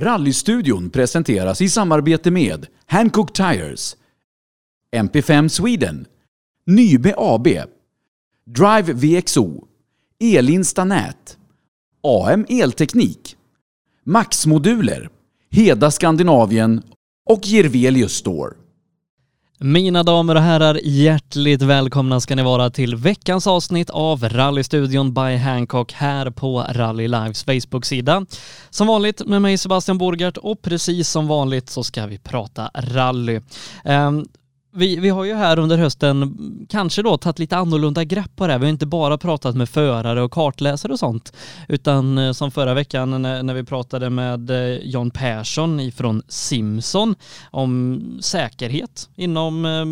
Rallystudion presenteras i samarbete med Hancock Tires, MP5 Sweden, Nybe AB, Drive VXO, Elinsta Nät, AM Elteknik, Max-moduler, Heda Skandinavien och Gervelius Store. Mina damer och herrar, hjärtligt välkomna ska ni vara till veckans avsnitt av Rallystudion by Hancock här på Rally Lives Facebook-sida. Som vanligt med mig Sebastian Borgart och precis som vanligt så ska vi prata rally. Ehm, vi, vi har ju här under hösten kanske då tagit lite annorlunda grepp på det här. Vi har inte bara pratat med förare och kartläsare och sånt, utan eh, som förra veckan när, när vi pratade med eh, John Jan Persson ifrån Simson om säkerhet inom eh,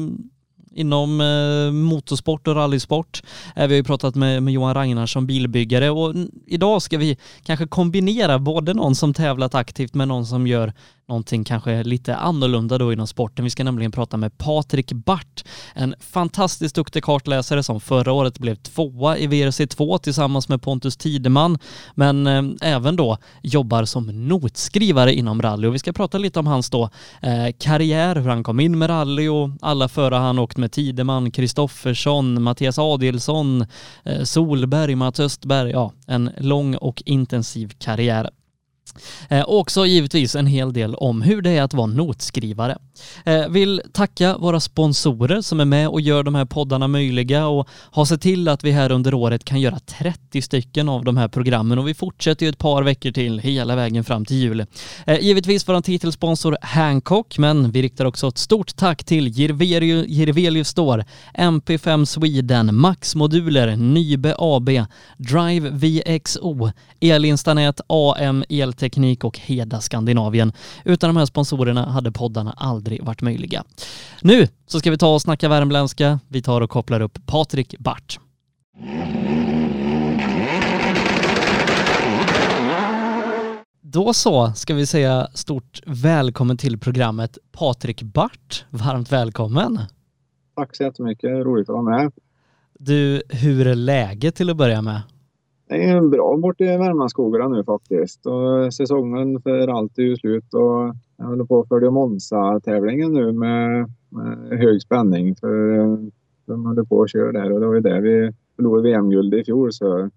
inom eh, motorsport och rallysport. Eh, vi har ju pratat med, med Johan Ragnarsson, bilbyggare och idag ska vi kanske kombinera både någon som tävlat aktivt med någon som gör någonting kanske lite annorlunda då inom sporten. Vi ska nämligen prata med Patrik Bart, en fantastiskt duktig kartläsare som förra året blev tvåa i VRC2 tillsammans med Pontus Tideman, men eh, även då jobbar som notskrivare inom rally och vi ska prata lite om hans då eh, karriär, hur han kom in med rally och alla förare han åkt med Tideman, Kristoffersson, Mattias Adilsson, eh, Solberg, Mats Östberg, ja, en lång och intensiv karriär. Eh, också givetvis en hel del om hur det är att vara notskrivare. Eh, vill tacka våra sponsorer som är med och gör de här poddarna möjliga och har sett till att vi här under året kan göra 30 stycken av de här programmen och vi fortsätter ju ett par veckor till hela vägen fram till jul. Eh, givetvis vår titelsponsor Hancock, men vi riktar också ett stort tack till Jirvelius Store, MP5 Sweden, Max Moduler, Nybe AB, Drive VXO, Elinstanät, AM Elteknik och Heda Skandinavien. Utan de här sponsorerna hade poddarna aldrig aldrig varit möjliga. Nu så ska vi ta och snacka värmländska. Vi tar och kopplar upp Patrik Bart. Då så ska vi säga stort välkommen till programmet Patrik Bart. Varmt välkommen! Tack så jättemycket, roligt att vara med. Du, hur är läget till att börja med? Det är bra bort i Värmlandsskogarna nu faktiskt. Och säsongen för allt är ju slut och jag håller på att följa Monza-tävlingen nu med, med, hög spänning. För eh, de håller på att köra där och det var ju där vi förlorade VM-guld i fjol. Så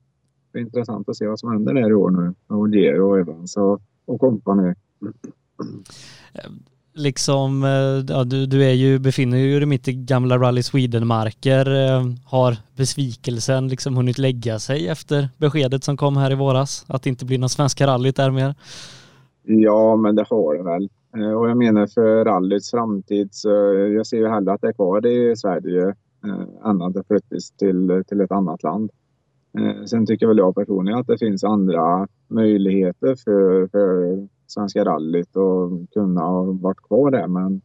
det är intressant att se vad som händer där i år nu. Och Gero och Evans och, och kompani mm liksom, eh, ja, du, du är ju, befinner dig mitt i gamla Rally Sweden-marker. Eh, har besvikelsen liksom hunnit lägga sig efter beskedet som kom här i våras? Att det inte blir någon svenska rallyt där mer? Ja, men det har det väl. Eh, och jag menar för rallyts framtid så jag ser ju hellre att det är kvar i Sverige än att det flyttas till, till ett annat land. Sen tycker väl jag personligen att det finns andra möjligheter för, för Svenska rallyt och kunna ha varit kvar där. Men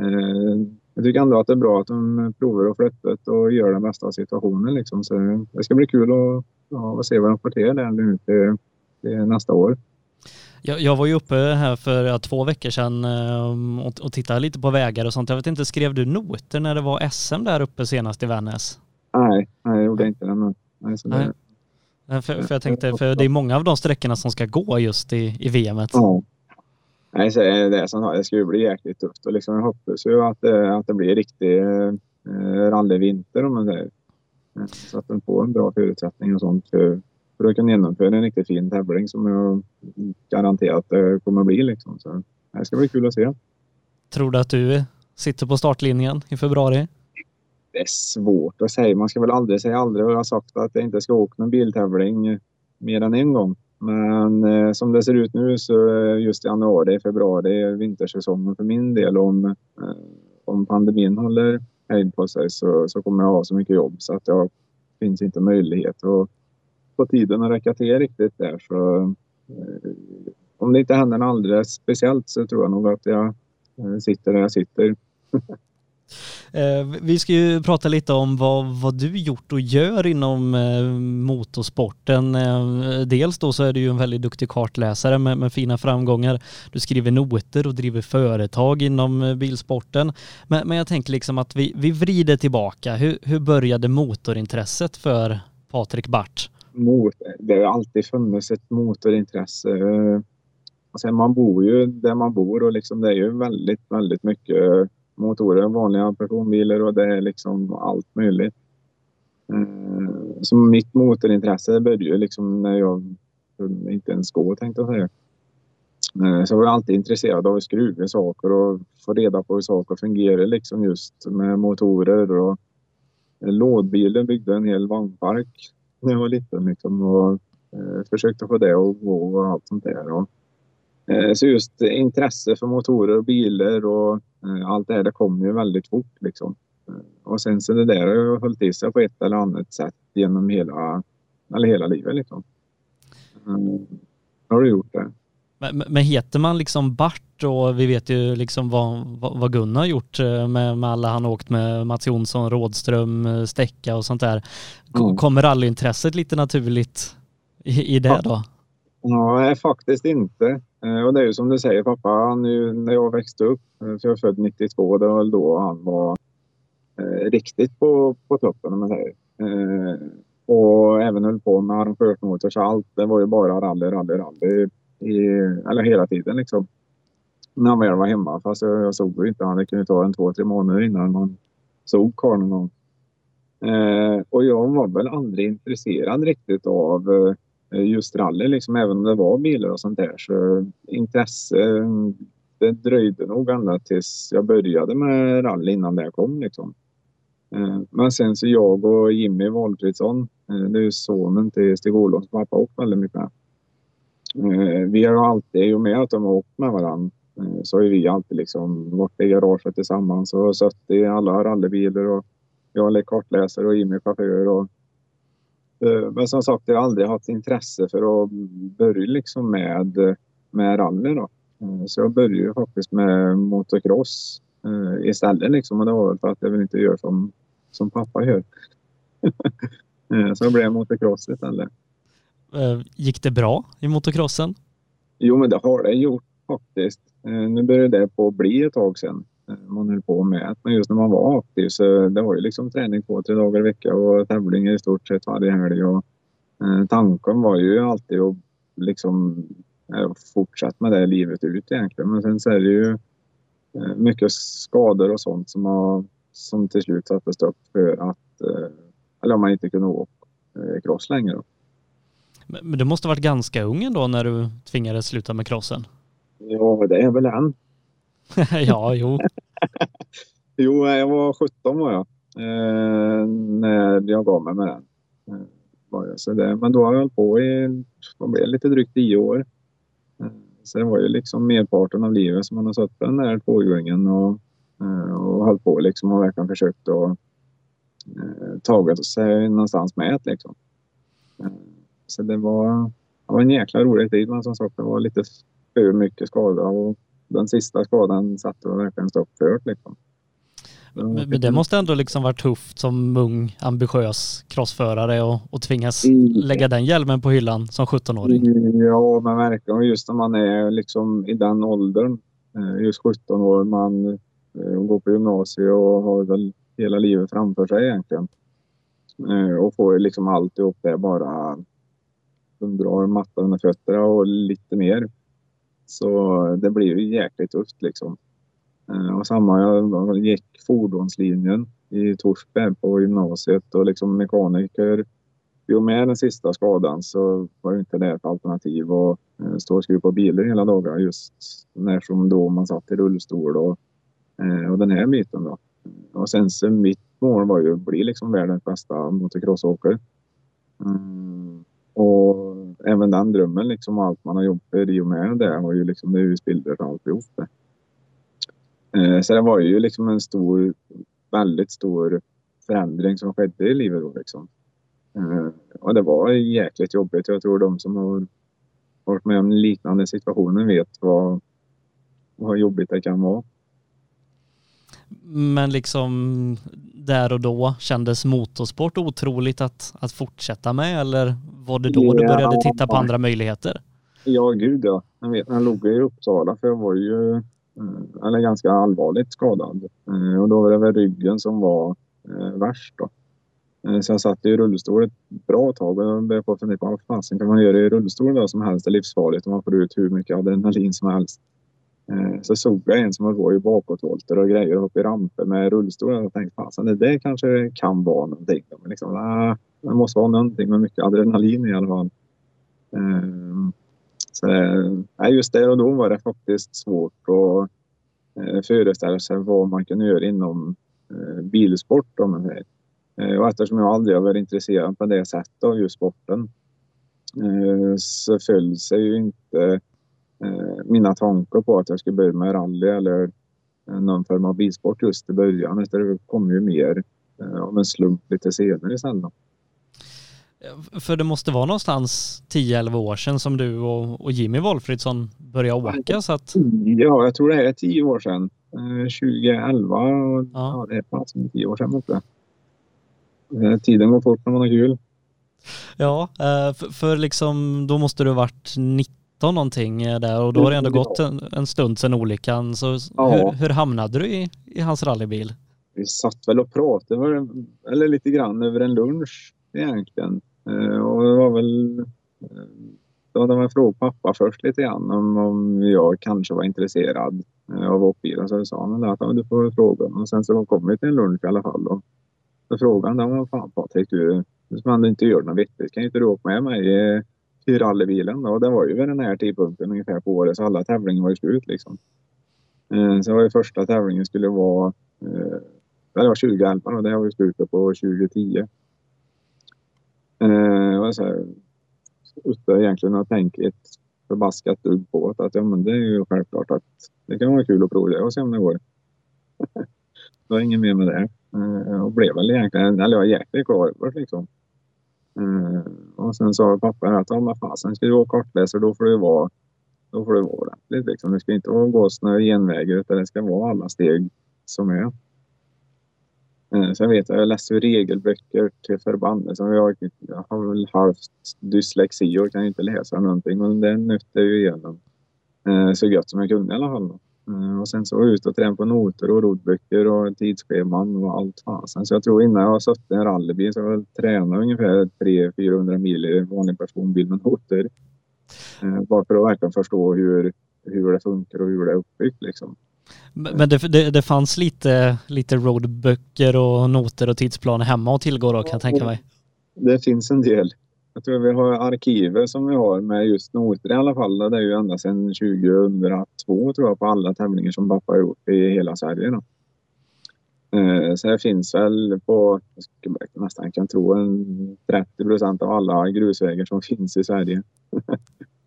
eh, jag tycker ändå att det är bra att de provar och flyttat och gör det bästa av situationen. Liksom. Så det ska bli kul att, ja, se vad de får till där nu till, till nästa år. Jag, jag, var ju uppe här för ja, två veckor sedan eh, och, och tittade lite på vägar och sånt. Jag vet inte, skrev du noter när det var SM där uppe senast i Vännäs? Nej, nej jag gjorde inte det. Nej, nej. För, för jag tänkte, för det är många av de sträckorna som ska gå just i, i VM. Ja. Nej, så är det, som, det ska ju bli jäkligt tufft och liksom jag hoppas ju att, att det blir riktig eh, rallyvinter om man säger. Så att de får en bra förutsättning och sånt för, för att kunna genomföra en riktigt fin tävling som jag garanterar att det kommer att bli. Liksom. Så det ska bli kul att se. Tror du att du sitter på startlinjen i februari? Det är svårt att säga. Man ska väl aldrig säga aldrig. Jag har sagt att jag inte ska åka någon biltävling mer än en gång. Men eh, som det ser ut nu så just januari, februari vintersäsongen för min del. Om, eh, om pandemin håller hejd på sig så, så kommer jag ha så mycket jobb så att det finns inte möjlighet att få tiden att räcka till riktigt där. Så, eh, om det inte händer något alldeles speciellt så tror jag nog att jag eh, sitter där jag sitter. Eh, vi ska ju prata lite om vad, vad du gjort och gör inom eh, motorsporten. Eh, dels då så är du ju en väldigt duktig kartläsare med, med fina framgångar. Du skriver noter och driver företag inom bilsporten. Men, men jag tänker liksom att vi, vi vrider tillbaka. Hur, hur började motorintresset för Patrik Bart? det har alltid funnits ett motorintresse Alltså man bor ju där man bor och liksom det är ju väldigt, väldigt mycket motorer, vanliga personbilar och det är liksom allt möjligt. Eh, så mitt motorintresse började ju liksom när jag inte ens gå tänkte jag säga. Eh, så jag var alltid intresserad av att skruva saker och få reda på hur saker fungerar liksom just med motorer och lådbilen byggde en hel vagnpark när jag var liten liksom och eh, försökte få det att gå och allt sånt där. Och, så just intresse för motorer och bilar och eh, allt det här det kom ju väldigt fort liksom. Eh, och sen så det där har jag hållit i sig på ett eller annat sätt genom hela, eller hela livet liksom. Mm. Har du gjort det? Men, men heter man liksom Bart och vi vet ju liksom vad, vad Gunnar har gjort eh, med, med alla han åkt med Mats Jonsson, Rådström, eh, Stäcka och sånt där. Mm. Kommer rallyintresset lite naturligt i, i det då? Nej, faktiskt inte. Eh, och det är ju som du säger pappa, han, när jag växte upp, eh, för jag är född 92, det var då han var eh, riktigt på, på toppen om man säger. Och även höll på med arrangörsmotors och allt. Det var ju bara rally, rally, rally i, eller hela tiden liksom. När han väl var hemma. Fast jag, jag såg ju inte han. Det kunde ta en två, tre månader innan man såg karln någon gång. Eh, och jag var väl aldrig intresserad riktigt av eh, Eh, just rally liksom. Även om det var bilar och sånt där. Så intresse, eh, det dröjde nog ända tills jag började med rally innan det kom liksom. Eh, men sen så jag och Jimmy Valfridsson, det är ju sonen till Stig Olofs pappa, åkt väldigt mycket med. Vi har alltid, i och med att de har åkt med varandra, så har vi alltid liksom varit i garaget tillsammans och suttit i alla rallybilar och jag är kartläsare och Jimmy chaufför. Och, men som sagt, jag har aldrig haft intresse för att börja liksom med, med rally då. Så jag började faktiskt med motocross istället liksom och det var väl för att jag vill inte göra som, som pappa gör. så det blev motocross istället. Eh, gick det bra i motocrossen? Jo, men det har det gjort faktiskt. Eh, nu börjar det på att bli ett tag sedan eh, man höll på med. Men just när man var aktiv så det var ju liksom träning två, tre dagar i veckan och tävlingar i stort sett varje helg. Och, tanken var ju alltid att liksom fortsätta med det livet ut egentligen. Men sen så är det ju mycket skador och sånt som, har, som till slut satte stopp för att eller om man inte kunde åka cross längre. Men du måste varit ganska ung ändå när du tvingades sluta med crossen? Ja, det är väl än. ja, jo jo, jag var 17 var jag eh, när jag gav mig med den. Eh. Så det, men då har jag hållit på i vad blev lite drygt 10 år. Eh, så det var ju liksom merparten av livet som man har suttit på den där tvåhjulingen och, eh, och hållit på liksom och verkligen försökt att eh, tagit sig någonstans med liksom. Eh, så det var, det var en jäkla rolig tid men som sagt det var lite för mycket skada och den sista skadan satte verkligen stopp för liksom. Men det måste ändå liksom varit tufft som ung ambitiös crossförare och, och tvingas mm. lägga den hjälmen på hyllan som 17-åring. Ja, men verkligen. Just när man är liksom i den åldern, eh, just 17 år, man eh, går på gymnasiet och har väl hela livet framför sig egentligen. Eh, och får liksom alltihop det bara de drar mattan under fötterna och lite mer. Så det blir ju jäkligt tufft liksom. Eh, och samma, jag gick fordonslinjen i Torsby på gymnasiet och liksom mekaniker. I och med den sista skadan så var inte det ett alternativ att eh, stå och skruva på bilar hela dagar just när som då man satt i rullstol och, eh, och den här biten då. Och sen så mitt mål var ju att bli liksom världens bästa motocrossåkare. Mm. Och även den drömmen liksom allt man har jobbat i och med det har ju liksom det utbildat alltihop det. Eh, så det var ju liksom en stor, väldigt stor förändring som skedde i livet då liksom. Eh, och det var jäkligt jobbigt. Jag tror de som har varit med om liknande situationer vet vad, vad jobbigt det kan vara. Men liksom där och då kändes motorsport otroligt att, att fortsätta med eller var det då du började titta på andra möjligheter? Ja, gud ja. Jag vet jag låg i Uppsala för jag var ju Eh, eller ganska allvarligt skadad. Eh, och då var det väl ryggen som var eh, värst då. Så jag satt i rullstol ett bra tag och började på att fundera på vad fasen kan man göra i rullstol då som helst är livsfarligt om man får ut hur mycket adrenalin som helst. Så såg jag en som höll på i bakåtvolter och grejer och upp i ramper med rullstol och jag tänkte fasen det där kanske kan vara någonting. Men liksom, det måste vara någonting med mycket adrenalin i alla fall. Så, eh, nej, just där och då var det faktiskt svårt att eh, föreställa sig vad man kan göra inom eh, bilsport. Om man säger. Eh, och eftersom jag aldrig har varit intresserad på det sättet av just sporten eh, så föll sig ju inte eh, mina tankar på att jag skulle börja med rally eller någon form av bilsport just i början. Det kom ju mer av en slump lite senare sen. För det måste vara någonstans 10-11 år sedan som du och, och Jimmy Wolfridsson började åka så att... Ja, jag tror det är 10 år sedan. 2011, ja, ja det är fast 10 år sedan. Inte. Eh, tiden går fort när man har kul. Ja, eh, för, för liksom då måste du ha varit 19 någonting eh, där och då har det ändå gått en, en stund sedan olyckan. Så ja. hur, hur, hamnade du i, i hans rallybil? Vi satt väl och pratade, eller lite grann över en lunch egentligen. Eh, och det var väl eh, då hade man frågat pappa först lite grann om, om jag kanske var intresserad eh, av åkbilar. Så sa han att ja, du får fråga. Och sen så kom vi till en lunch i alla fall. Och så frågan den var fan Patrik, du som inte gör något vettigt, kan inte du åka med mig i rallybilen? Och det var ju vid den här tidpunkten ungefär på året så alla tävlingar var ju slut liksom. Så var ju första tävlingen skulle vara, det var 2011 och det var ju slutet på 2010. Eh, och utan egentligen att tänka ett förbaskat dugg på att ja, men det är ju självklart att det kan vara kul att prova det och se om det går. det var inget mer med det. Eh, och blev väl egentligen, eller jag jäkligt glad över liksom. Eh, och sen sa pappa att ja men fasen ska du vara kartläsare då får du vara då får det vara ordentligt liksom. Det ska inte vara gå några genvägar utan det ska vara alla steg som är. Eh, sen så jag vet att jag läste regelböcker till förbannelse. Jag, jag har väl halvt dyslexi och kan inte läsa någonting men den nötte jag igenom eh, så gott som jag kunde i alla fall. Eh, och sen så ut och tränade på noter och rotböcker och tidsscheman och allt fasen. Så jag tror innan jag satt i en rallybil så har jag tränat ungefär 300-400 mil i vanlig personbil med noter. Bara för att verkligen förstå hur, hur det funkar och hur det är uppbyggt liksom. Men det, det, det fanns lite, lite roadböcker och noter och tidsplaner hemma att tillgå då kan jag tänka mig? Det finns en del. Jag tror vi har arkivet som vi har med just noter i alla fall. Det är ju ända sedan 2002 tror jag på alla tävlingar som pappa har gjort i hela Sverige. Då. Eh, så det finns väl på, jag nästan kan tro, en 30 procent av alla grusvägar som finns i Sverige.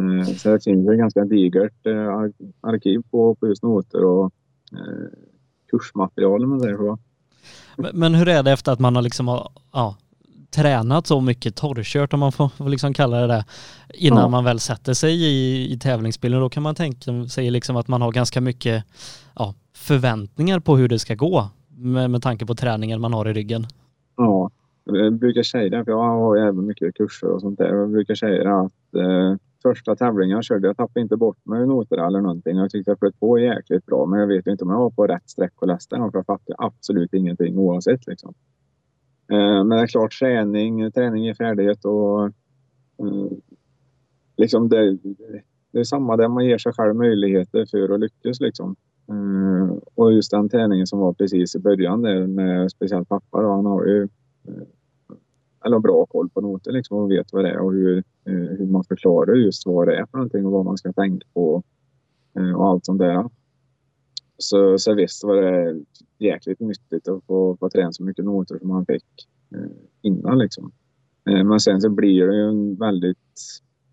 Eh, så det finns ett ganska digert eh, arkiv på, på just noter och kursmaterial om man säger så. Men hur är det efter att man har liksom ja, tränat så mycket torrkört om man får liksom kalla det det innan ja. man väl sätter sig i, i tävlingsbilen. Då kan man tänka sig liksom att man har ganska mycket ja, förväntningar på hur det ska gå med, med tanke på träningen man har i ryggen. Ja, jag brukar säga det, för jag har även mycket kurser och sånt där. Jag brukar säga att eh, första tävlingen jag körde, jag tappade inte bort mig i noter eller någonting. Jag tyckte jag flöt på jäkligt bra, men jag vet inte om jag var på rätt streck och läste den, för jag fattade absolut ingenting oavsett liksom. Eh, men det är klart träning, träning är färdighet och eh, liksom det, det är samma där man ger sig själv möjligheter för att lyckas liksom. Eh, och just den träningen som var precis i början där med speciellt pappa då, han har ju eh, eller har bra koll på noter liksom och vet vad det är och hur, eh, hur man förklarar just vad det är för någonting och vad man ska tänka på eh, och allt sånt där. Så, så visst var det jäkligt nyttigt att få, få träna så mycket noter som man fick eh, innan. Liksom. Eh, men sen så blir det ju en väldigt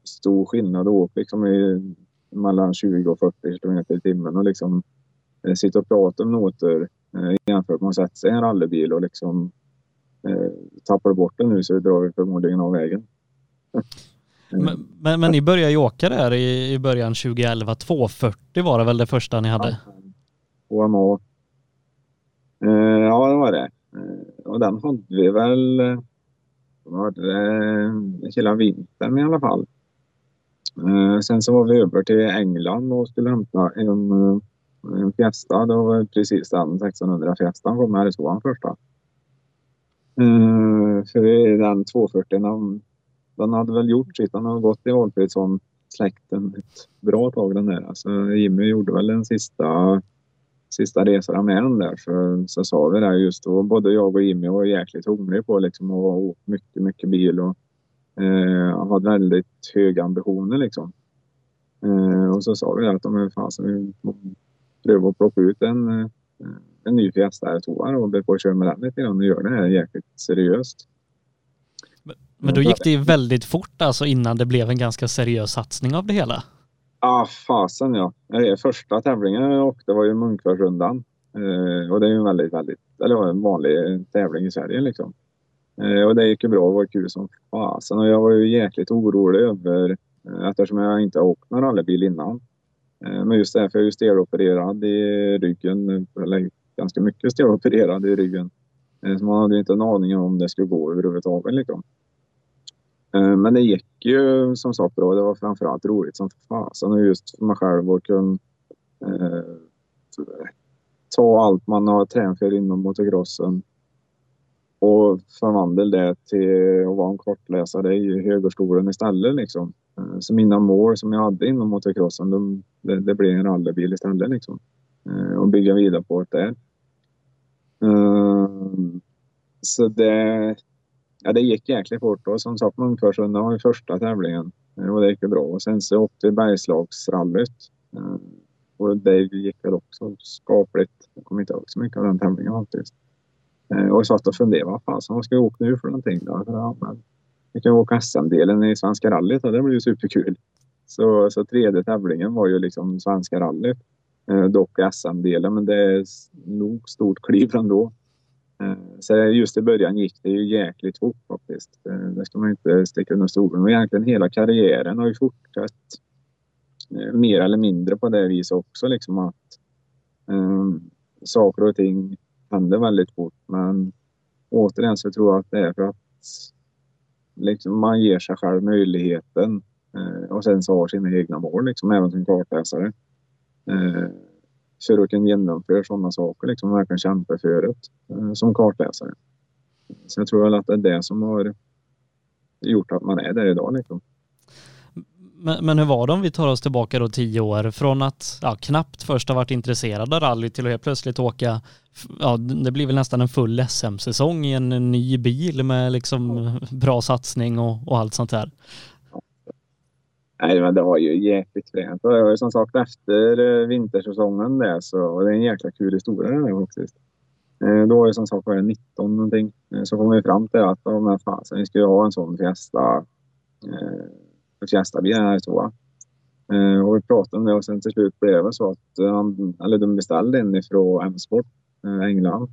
stor skillnad att åka liksom, i, mellan 20 och 40 kilometer i timmen och liksom, eh, sitta och prata om noter eh, jämfört med att sätta sig i en rallybil och liksom tappar du bort den nu så drar vi förmodligen av vägen. Men, men, men, ni började ju åka där i, i början 2011. 240 var det väl det första ni hade? HMA. Eh, ja, det var det. Eh, och den hade vi väl var det, hela vintern i alla fall. Eh, sen så var vi över till England och skulle hämta en, en Fiesta. Det var precis den 1600 Fiestan kom härifrån första. Uh, för den 240 den, den hade väl gjort sitt. Den har gått i Valfridsson-släkten ett bra tag den där. Alltså, Jimmy gjorde väl den sista, sista resan med den där. Så, så sa vi det just då. Både jag och Jimmy var jäkligt hungriga på liksom, att åka mycket, mycket bil. Och, eh, hade väldigt höga ambitioner liksom. Eh, och så sa vi det att de fasen, vi pröva att plocka ut en, eh, en ny Fiesta R2 och börja på att köra med den lite grann och göra det här jäkligt seriöst. Men då gick det ju väldigt fort alltså innan det blev en ganska seriös satsning av det hela. Ja, ah, fasen ja. Första tävlingen jag åkte var ju Munkforsrundan. Eh, och det är ju en väldigt, väldigt, eller en vanlig tävling i Sverige liksom. Eh, och det gick ju bra, det var kul som fasen. Och jag var ju jäkligt orolig över, eh, eftersom jag inte har åkt någon rallybil innan, Eh, men just därför är jag stelopererad i ryggen, eller ganska mycket stelopererad i ryggen. Eh, så man hade inte en aning om det skulle gå överhuvudtaget. Liksom. Eh, men det gick ju som sagt bra. Det var framförallt roligt som fasen och just för mig själv att kunna eh, ta allt man har tränat för inom motocrossen och förvandla det till att vara en kortläsare i högerskolan istället. Liksom. Eh, så mina mål som jag hade inom motocrossen, de, det, det blev en rallybil istället. Liksom. Och bygga vidare på det där. Ehm, så det, ja, det gick jäkligt fort. Och som sagt, Munkforsrundan var ju första tävlingen och det gick bra. Och sen så åkte vi Bergslagsrallyt. Ehm, och det gick väl också skapligt. Jag kommer inte ihåg så mycket av den tävlingen faktiskt. Ehm, och jag satt och funderade, vad fan vad ska jag åka nu för någonting då? Ja, men vi kan åka SM-delen i Svenska rallyt och det blir ju superkul. Så, så tredje tävlingen var ju liksom Svenska rallyt. Eh, dock SM-delen, men det är nog stort kliv ändå. Eh, så just i början gick det ju jäkligt fort faktiskt. Eh, det ska man inte sticka under stolen. Och egentligen hela karriären har ju fortsatt mer eller mindre på det viset också. Liksom att um, saker och ting händer väldigt fort. Men återigen så tror jag att det är för att liksom, man ger sig själv möjligheten uh, och sen så har sina egna mål, liksom, även som kartläsare. Eh, för att kunna genomföra sådana saker, liksom, verkligen kämpa för det eh, som kartläsare. Så jag tror väl att det är det som har gjort att man är där idag. Liksom. Men, men hur var det om vi tar oss tillbaka då tio år från att ja, knappt först ha varit intresserad av rally till att helt plötsligt åka, ja det blir väl nästan en full SM-säsong i en ny bil med liksom bra satsning och, och allt sånt här. Nej men det var ju jäkligt fränt. Det var ju som sagt efter eh, vintersäsongen där så det är en jäkla kul historia det där faktiskt. Eh, då var det som sagt var 19 någonting. Eh, så kom vi fram till att ja, men fasen, vi ska ju ha en sån Fiesta Fiesta-bil här så. Eh, och vi pratade om det och sen till slut blev det så att han, eller de beställde en ifrån M-sport, eh, England.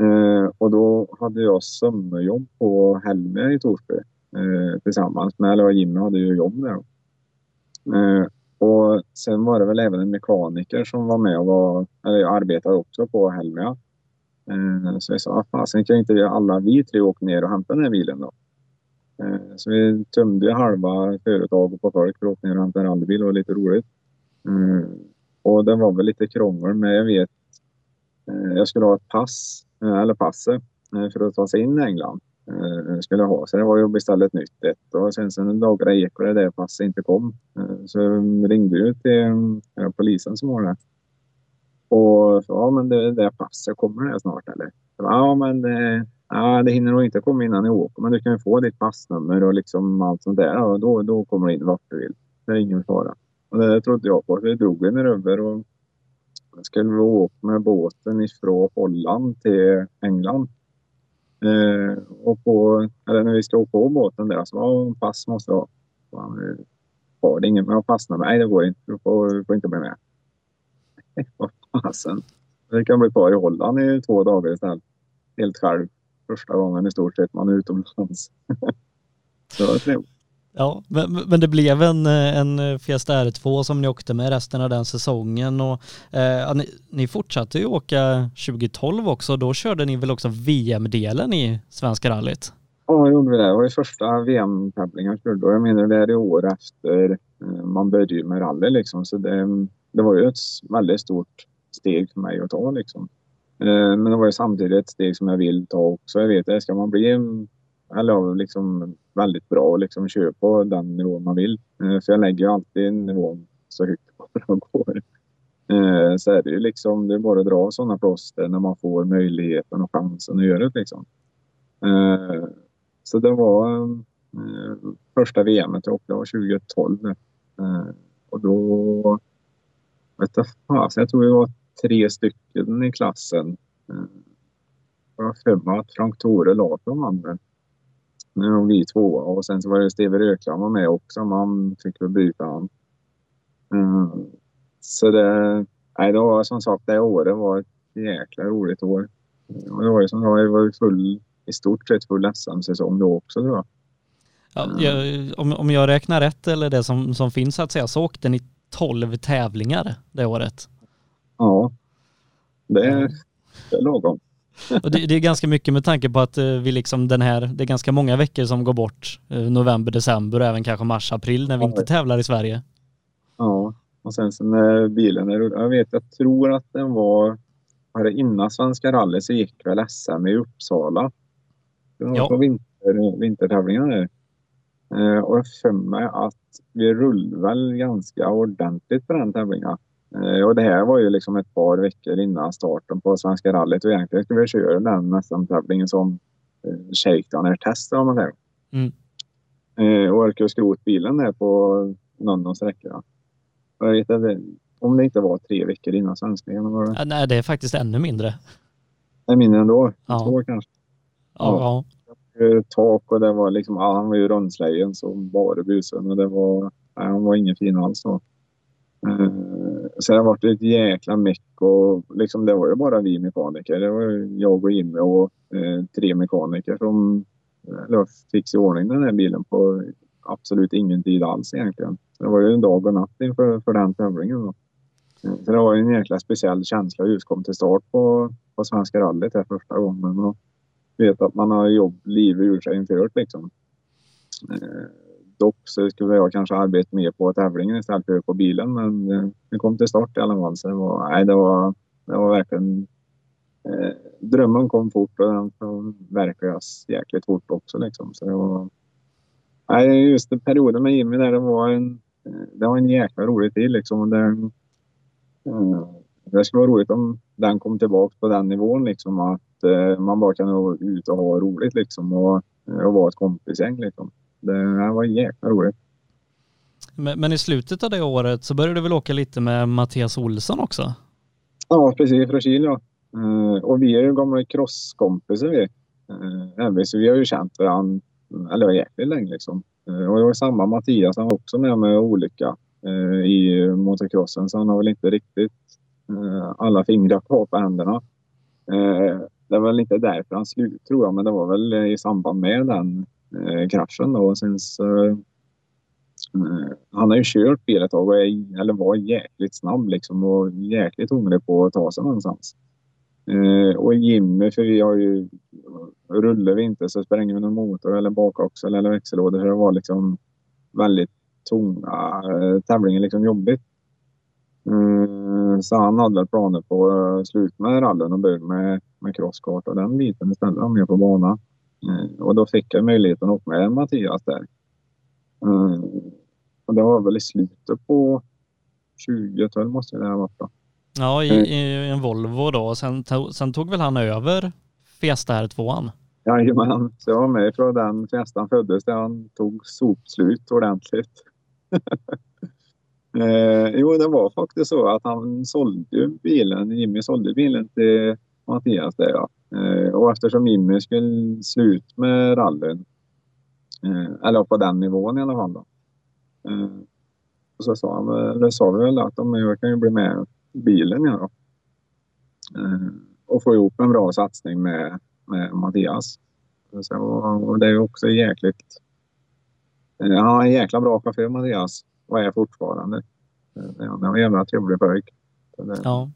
Eh, och då hade jag sommarjobb på Helmer i Torsby eh, tillsammans med, eller Jimmy hade ju jobb där. Eh, och sen var det väl även en mekaniker som var med och var, eller arbetade också på Helmia. Eh, så jag sa, fasen kan inte alla vi tre åka ner och hämta den här bilen då? Eh, så vi tömde halva företaget på folk för att åka ner och hämta en rallybil. Det var lite roligt. Eh, och det var väl lite krångel men jag vet, eh, jag skulle ha ett pass, eh, eller passet, eh, för att ta sig in i England. Eh, skulle ha. Så det var ju att beställa ett nytt ett. Och sen så dagarna gick och det där passet inte kom. Eh, så ringde jag till eh, polisen som var där. Och så, ja men det där passet, kommer det snart eller? Ja men det, Ja, det hinner nog inte komma innan ni åker, men du kan ju få ditt passnummer och liksom allt sånt där. Och då, då kommer du in vart du vill. Det är ingen fara. Och det trodde jag på. Vi drog en över och skulle vi åka med båten ifrån Holland till England. Eh, och på, eller när vi ska åka på båten där så alltså, var pass måste jag ha. Har det ingen med passnummer? Nej, det går inte. Du får, du får inte bli med. Vad fasen. Vi kan bli kvar i Holland i två dagar istället. Helt själv första gången i stort sett man är utomlands. det var trevligt. Ja, men, men det blev en, en Fiesta R2 som ni åkte med resten av den säsongen och eh, ni, ni fortsatte ju åka 2012 också. Då körde ni väl också VM-delen i Svenska rallyt? Ja, det gjorde vi det. Var ju första VM-tävlingen jag körde och jag menar det är i år efter eh, man började med rally liksom. Så det, det var ju ett väldigt stort steg för mig att ta liksom. Eh, men det var ju samtidigt ett steg som jag vill ta också. Jag vet det, ska man bli eller liksom väldigt bra och liksom kör på den nivån man vill. Eh, för jag lägger ju alltid nivån så högt det går. Eh, så är det ju liksom, det är bara att dra sådana plåster när man får möjligheten och chansen att göra det liksom. Eh, så det var första VMet jag åkte, var 2012. Och då, vet jag fasen, jag tror vi var tre stycken i klassen. Jag har för mig att Frank Tore Larsson vann. Nu var vi två och sen så var det Steve Rökland var med också. Man fick väl byta han. Mm. Så det, nej, det var som sagt det året var ett jäkla roligt år. Och det var ju som sagt, det var full, i stort sett full SM-säsong då också tror jag. Ja, jag, om, om jag räknar rätt eller det som, som finns så att säga så åkte ni 12 tävlingar det året. Ja, det är, det är lagom. Och det, det, är ganska mycket med tanke på att eh, vi liksom den här, det är ganska många veckor som går bort. Eh, november, december och även kanske mars, april när vi inte tävlar i Sverige. Ja, och sen så när bilen är Jag vet, jag tror att den var, var det innan Svenska rally så gick väl SM i Uppsala. Det var ja. på vinter, vintertävlingen där. Eh, och jag för mig att vi rullade väl ganska ordentligt på den tävlingen. Eh, och det här var ju liksom ett par veckor innan starten på Svenska rallyt och egentligen skulle vi köra den SM-tävlingen som eh, shakedown-test om man säger. Mm. Eh, och orkade skrot bilen där på någon av sträckorna. Jag vet inte om det inte var tre veckor innan svenska. Var det? Nej, det är faktiskt ännu mindre. Det är mindre ändå? Ja. Två kanske? Ja. ja. Tak och det var liksom, ja, han var ju rundslägen som bara busen och det var, nej, han var ingen fin alls. Eh, så det har varit ett jäkla meck och liksom det var ju bara vi mekaniker. Det var jag och Jimmy och eh, tre mekaniker som eh, eller, fick i ordning den här bilen på absolut ingen tid alls egentligen. Så det var ju en dag och natt inför för den tävlingen. Då. Eh, så det var en jäkla speciell känsla just kom till start på, på Svenska rallyt här första gången. Och vet att man har jobb, livet ur sig inför liksom. Eh, Dock så skulle jag kanske arbeta mer på tävlingen istället för på bilen. Men eh, vi kom till start i alla fall. Så det var, nej, det var, det var verkligen... Eh, drömmen kom fort och den förverkligades jäkligt fort också. Liksom. Så det var, nej, just perioden med Jimmy där, det var en, det var en jäkla rolig tid. Liksom. Det, eh, det skulle vara roligt om den kom tillbaka på den nivån. Liksom, att eh, man bara kan gå ut och ha roligt liksom, och, och vara ett kompisgäng. Liksom. Det var jäkla roligt. Men, men, i slutet av det året så började du väl åka lite med Mattias Olsson också? Ja, precis. Från Kil ja. Uh, och vi är ju gamla crosskompisar vi. Uh, så vi har ju känt varandra, eller jäkligt länge liksom. Uh, och det var samma Mattias, han var också med med olycka uh, i motocrossen så han har väl inte riktigt alla fingrar kvar på händerna. det var väl inte därför han slutade tror jag, men det var väl i samband med den eh, Eh, kraschen då. Och sen så, eh, han har ju kört bil ett tag och är, eller var jäkligt snabb liksom och jäkligt hungrig på att ta sig någonstans. Eh, och Jimmy, för vi har ju... Rullar vi inte så spränger vi någon motor eller bakaxel eller växellådor. Så det var liksom väldigt tunga eh, tävlingar, liksom jobbigt. Eh, så han hade planer på att sluta med rallyn och börja med, med crosskart och den biten istället, mer på bana. Eh, och då fick jag möjligheten att åka med Mattias där. Eh, och det var väl i slutet på 2012 måste det ha varit då. Ja, i, eh. i en Volvo då. Sen, sen tog väl han över Fiesta R2an? Jajamän, så jag var med från den Fiestan föddes där han tog sopslut ordentligt. eh, jo, det var faktiskt så att han sålde bilen, Jimmy sålde bilen till Mattias där ja. Eh, och eftersom Jimmy skulle sluta med rallyn, eh, eller på den nivån i alla fall då. Eh, och så sa, han, eller sa vi väl att jag kan ju bli med bilen ja då. Och få ihop en bra satsning med, med Mattias. Så, och det är också jäkligt... Han har en jäkla bra chaufför Mattias och är fortfarande. Han är en jävla trevlig pojk. Ja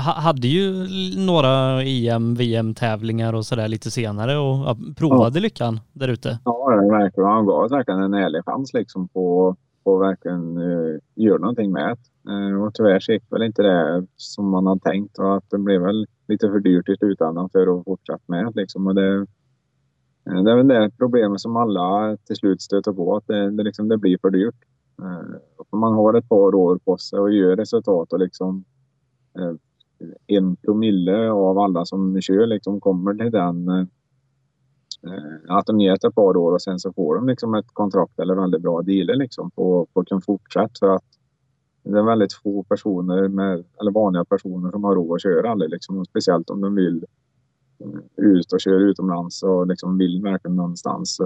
hade ju några EM, VM-tävlingar och sådär lite senare och provade ja. lyckan där ute. Ja, verkligen. Han gav verkligen en ärlig chans liksom på, att verkligen uh, göra någonting med det. Uh, och tyvärr så gick väl inte det som man hade tänkt och att det blev väl lite för dyrt i slutändan för att fortsätta med. Liksom. Och det, det är väl det problemet som alla till slut stöter på, att det, det, liksom, det blir för dyrt. Eh, man har ett par år på sig och gör resultat och liksom eh, en promille av alla som kör liksom kommer till den eh, att de ger ett par år och sen så får de liksom ett kontrakt eller väldigt bra dealer liksom på, på kunna fortsätta för att det är väldigt få personer med, eller vanliga personer som har råd att köra rally liksom, speciellt om de vill ut och köra utomlands och liksom vill verkligen någonstans.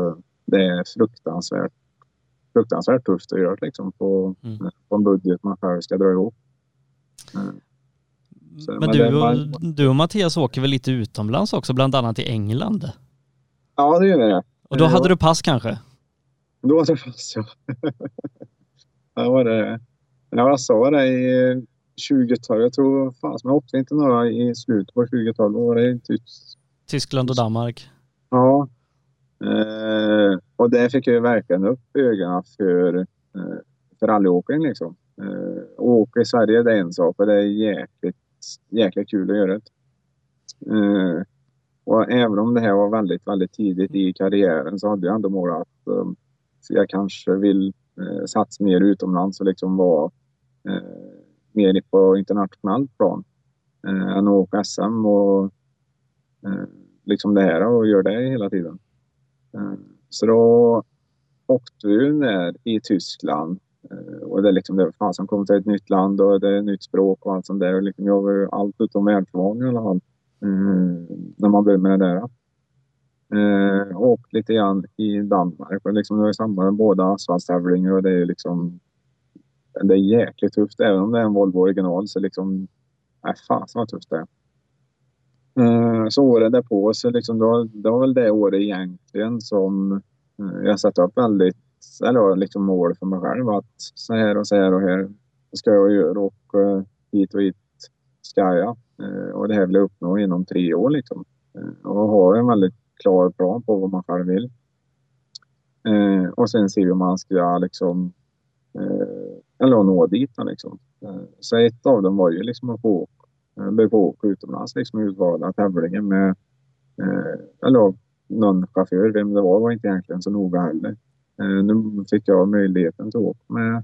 Det är fruktansvärt fruktansvärt tufft att göra liksom, på, mm. på en budget man själv ska dra ihop. Så, men, men du, och, man... du och Mattias åker väl lite utomlands också, bland annat till England? Ja, det gör jag. Och då hade du pass kanske? Då hade jag pass, ja. ja var det. Jag sa det i 2012, jag tror fan jag åkte inte några i slutet på 2012, då var det i Tyskland och Danmark? Ja, Eh, och där fick jag verkligen upp ögonen för, eh, för rallyåkning liksom. Eh, åka i Sverige det är en sak och det är jäkligt, jäkla kul att göra det. Eh, och även om det här var väldigt, väldigt tidigt i karriären så hade jag ändå mål att eh, jag kanske vill eh, satsa mer utomlands och liksom vara eh, mer på internationellt plan eh, än att åka SM och eh, liksom det här och göra det hela tiden. Eh, så då åkte vi ner i Tyskland Eh, och det är liksom det fan som kommer till ett nytt land och det är ett nytt språk och allt sånt där. Och liksom jag var ju allt utom världsvan i alla fall. Mm, när man började med det där. Eh, och lite grann i Danmark och liksom det var samma med båda asfaltstävlingar och det är liksom det är jäkligt tufft. Även om det är en Volvo original så liksom, nej fasen vad tufft det är. Eh, så året därpå så liksom då, det var väl det året egentligen som eh, jag satte upp väldigt, eller eh, liksom mål för mig själv att så här och så här och här ska jag göra och uh, hit och hit ska jag. Uh, och det här vill jag uppnå inom tre år liksom. Uh, och ha en väldigt klar plan på vad man själv vill. och sen se hur man ska liksom, eller nå dit liksom. så ett av dem var ju liksom att få blev på åka utomlands liksom utvalda tävlingar med eh, eller någon chaufför. Vem det var var inte egentligen så noga heller. Eh, nu fick jag möjligheten att åka med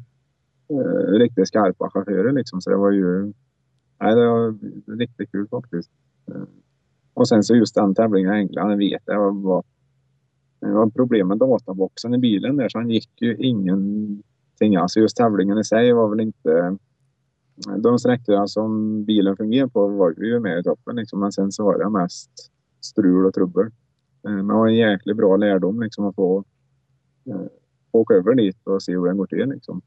eh, riktigt skarpa chaufförer liksom så det var ju nej, det var riktigt kul faktiskt. Eh, och sen så just den tävlingen i England, vet jag var, det var problem med databoxen i bilen där så han gick ju ingenting. Alltså just tävlingen i sig var väl inte de sträckorna som bilen fungerade på var vi ju med i toppen liksom. Men sen så var det mest strul och trubbel. Eh, men det var en jäkligt bra lärdom liksom att få åka över dit och se hur den går till liksom.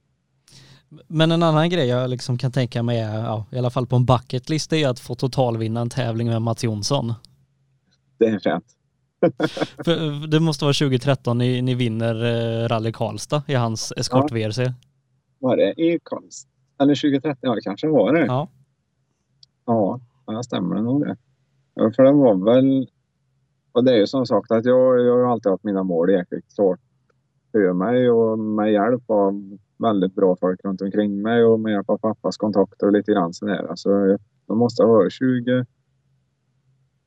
Men en annan grej jag liksom kan tänka mig är, ja, i alla fall på en bucketlist, är att få totalvinna en tävling med Mats Jonsson. Det är fränt. det måste vara 2013 ni, ni vinner eh, Rally Karlstad i hans eskort-VRC. Ja. Var det i Karlstad? Eller 2013, ja det kanske var det. Ja. Ja, det stämmer nog det. Ja, för det var väl... Och det är ju som sagt att jag, jag har alltid haft mina mål jäkligt klart för mig och med hjälp av väldigt bra folk runt omkring mig och med hjälp av pappas kontakter och lite grann sådär. Alltså, de måste ha varit 20...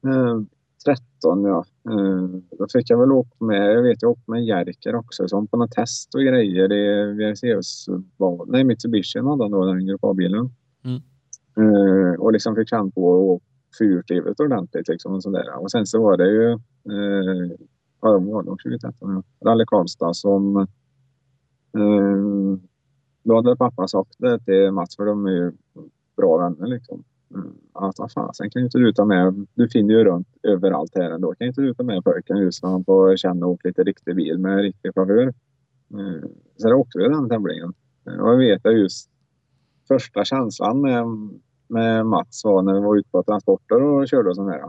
Eh, 13 ja. Eh, då fick jag väl åka med, jag vet jag åkte med Jerker också, som på något test och grejer i VRCs, nej Mitsubishi hade han då, den Grupp A-bilen. Mm. Eh, och liksom fick känna på fyrhjulsdrivet ordentligt liksom och sådär. Och sen så var det ju, eh, vad 2013, Rally Karlstad som eh, då hade pappa sagt det till Mats för de är ju bra vänner liksom. Mm. Att vad fasen kan ju inte du ta med, du finner ju runt överallt här ändå. Kan inte du ta med pojken just när han får känna och åka lite riktig bil med riktig chaufför. Mm. Så det åkte vi den tävlingen. Eh, och jag vet att just första känslan med, med Mats var när vi var ute på transporter och körde och sånt där.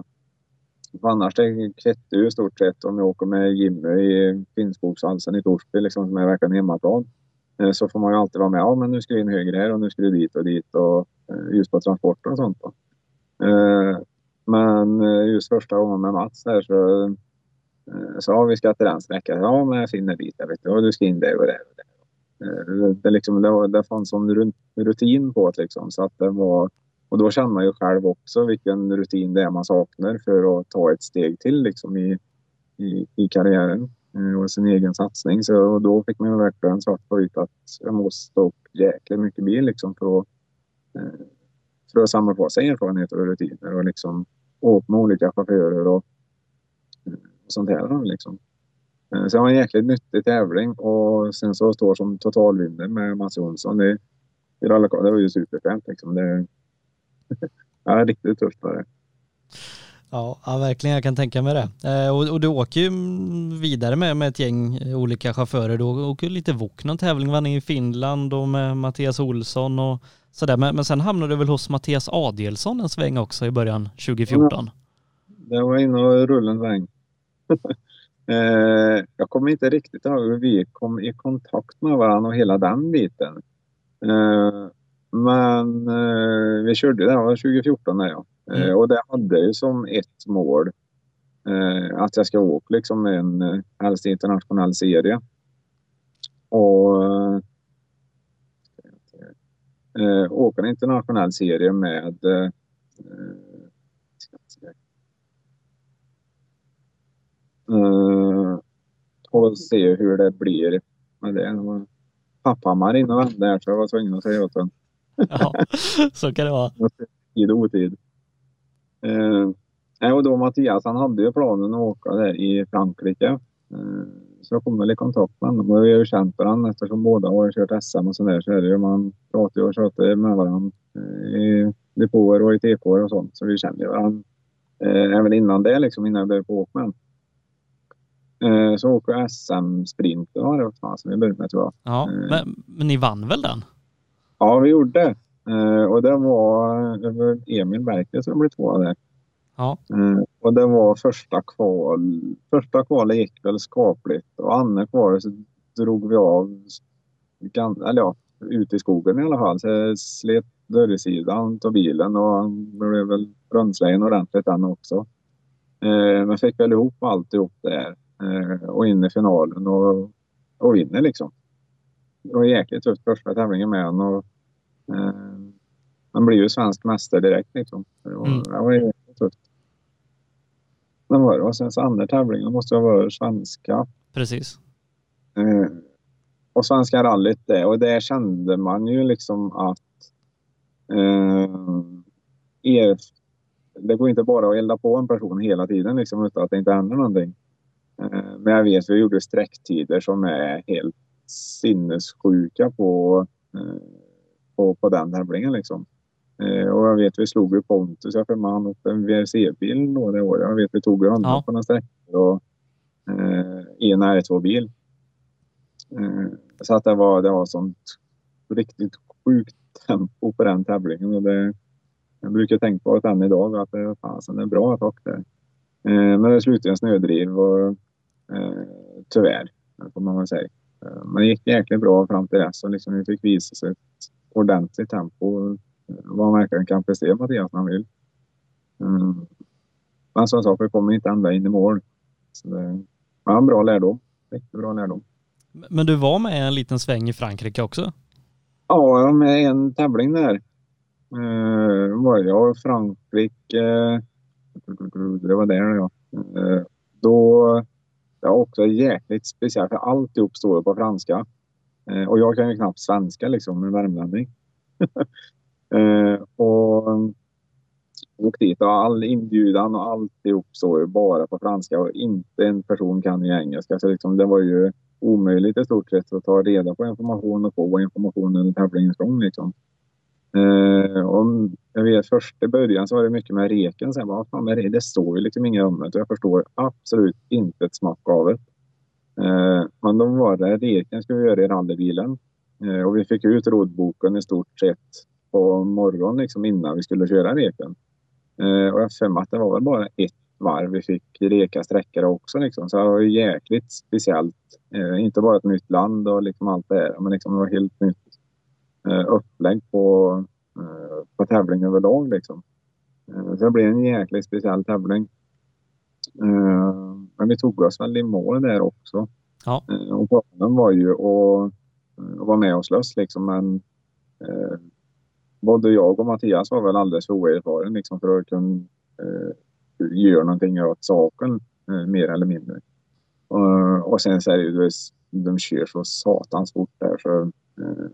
För annars det kvittar ju i stort sett om jag åker med Jimmy i Finnskogshalsen i Torsby liksom, som är verkligen hemmaplan. Eh, så får man ju alltid vara med. Ja, men nu ska vi in höger här och nu ska du dit och dit och eh, just på transporter och sånt. Då. Eh, men just första gången med Mats där så sa ja, vi ska till den sträckan. Ja, men jag finner dit. Jag vet, och du ska in där och där. Och där. Det, liksom, det, det fanns som rutin på det liksom, så att det var och då känner man ju själv också vilken rutin det är man saknar för att ta ett steg till liksom i, i, i karriären eh, och sin egen satsning. Så då fick man ju verkligen svart på vitt att jag måste stå upp jäkligt mycket bil liksom för att, eh, för att samla på sig erfarenheter och rutiner och liksom åka med olika chaufförer och, eh, och sånt här liksom. Så det var en jäkligt nyttig tävling och sen så står som totalvinnare med Mats Jonsson. Det, det var ju superfränt liksom. Det, ja, riktigt tufft var det. Ja, ja, verkligen. Jag kan tänka mig det. Eh, och, och, du åker ju vidare med, med ett gäng olika chaufförer. Du åker lite VOK någon tävling, vann i Finland och med Mattias Olsson och sådär. Men, men sen hamnade du väl hos Mattias Adielsson en sväng också i början 2014? Ja, det var inne och rullade en sväng. eh, jag kommer inte riktigt ihåg hur vi kom i kontakt med varandra och hela den biten. Eh, men eh, vi körde, det var 2014 där ja. Eh, mm. och det hade ju som ett mål eh, att jag ska åka liksom en eh, helst internationell serie. Och eh, åka en internationell serie med eh, eh, och se hur det blir med det. Papphammar in och vände här så jag var tvungen att säga åt honom. Ja, så kan det vara. Tid och otid. Eh, och då Mattias, han hade ju planen att åka där i Frankrike. Eh, så jag kom väl i kontakt med honom och vi har ju känt varandra eftersom båda har kört SM och sådär så är det ju. Man pratar ju och tjatar med varandra eh, i depåer och i TKR och sånt. Så vi känner ju varandra eh, även innan det liksom, innan jag började på åka med eh, Så åker jag SM-sprinten var det fan som vi började med tror jag. Ja, eh, men, men ni vann väl den? Ja, vi gjorde det. Uh, och det var, Emil Bergqvist som blev tvåa där. Ja. Uh, och det var första kval. Första kvalet gick väl skapligt och andra kvalet så drog vi av eller ja, ut i skogen i alla fall. Så jag slet dörrsidan av bilen och blev väl brunnslejen ordentligt den också. Uh, men fick väl ihop alltihop där uh, och in i finalen och, och vinner liksom. Det var jäkligt tufft första tävlingen med honom. Och, Eh, man blir ju svensk mästare direkt liksom. Det var, mm. det var jättetufft. Men var det? Och sen så andra tävlingen måste ha varit svenska. Precis. Eh, och Svenska rallyt det och det kände man ju liksom att eh, er, det går inte bara att elda på en person hela tiden liksom utan att det inte händer någonting. Eh, men jag vet vi gjorde sträcktider som är helt sinnessjuka på eh, på, på den tävlingen liksom. Eh, och jag vet vi slog ju Pontus, jag för han upp en VRC-bil då det året. Jag vet vi tog ju honom ja. på några sträckor och eh, i en R2-bil. Eh, så att det var, det var sånt riktigt sjukt tempo på den tävlingen och det, jag brukar tänka på det än idag att det, fasen, det är bra att åka där. Men det slutade en snödriv och tyvärr, får man väl säga. Eh, men det gick jäkligt bra fram till dess och liksom vi fick visa sig ordentligt tempo. Vad man verkligen kan prestera Mattias när han vill. Mm. Men som sagt, vi kommer inte ända in i mål. Så det var en bra lärdom. Riktigt bra lärdom. Men du var med en liten sväng i Frankrike också? Ja, jag var med i en tävling där. Uh, var jag i Frankrike. Det var där ja. Uh, då, det var också jäkligt speciellt för alltihop står på franska. Eh, och jag kan ju knappt svenska liksom, en värmlänning. eh, och eh, åkt dit och all inbjudan och alltihop står ju bara på franska och inte en person kan ju engelska. Så liksom, det var ju omöjligt i stort sett att ta reda på information och få information under tävlingens gång. Liksom. Eh, och jag vet först i början så var det mycket med reken. Sen vad ah, fan är det? Det står ju liksom inget om det. Jag förstår absolut inte ett smack av det. Eh, men då var det reken skulle vi göra i rallybilen. Eh, och vi fick ut rådboken i stort sett på morgonen liksom innan vi skulle köra reken. Eh, och jag för att det var väl bara ett varv vi fick reka sträckare också. Liksom. Så det var jäkligt speciellt. Eh, inte bara ett nytt land och liksom allt det här, men liksom det var helt nytt upplägg på, på tävling överlag. Liksom. så det blev en jäkligt speciell tävling. Eh, men vi tog oss väl i mål där också. Ja. Eh, och planen var ju att, att vara med och slåss liksom. Men både jag och Mattias var väl alldeles för oerfaren liksom för att kunna eh, göra någonting åt saken eh, mer eller mindre. Uh, och sen så är det ju, de kör så satans fort där så uh,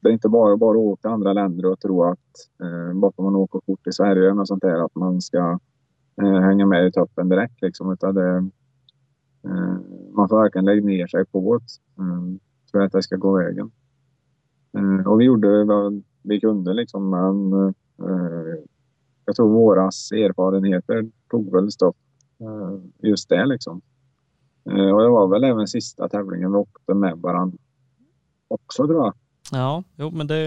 det är inte bara, bara att åka till andra länder och tro att eh, bara för man åker fort i Sverige och sånt där att man ska eh, hänga med i toppen direkt liksom. Utan det, eh, man får verkligen lägga ner sig på det eh, för att det ska gå vägen. och vi gjorde vad vi kunde liksom men jag tror våras erfarenheter tog väl stopp just det liksom. Eh, och det var väl även sista tävlingen vi åkte med varandra också tror jag. Ja, jo men det,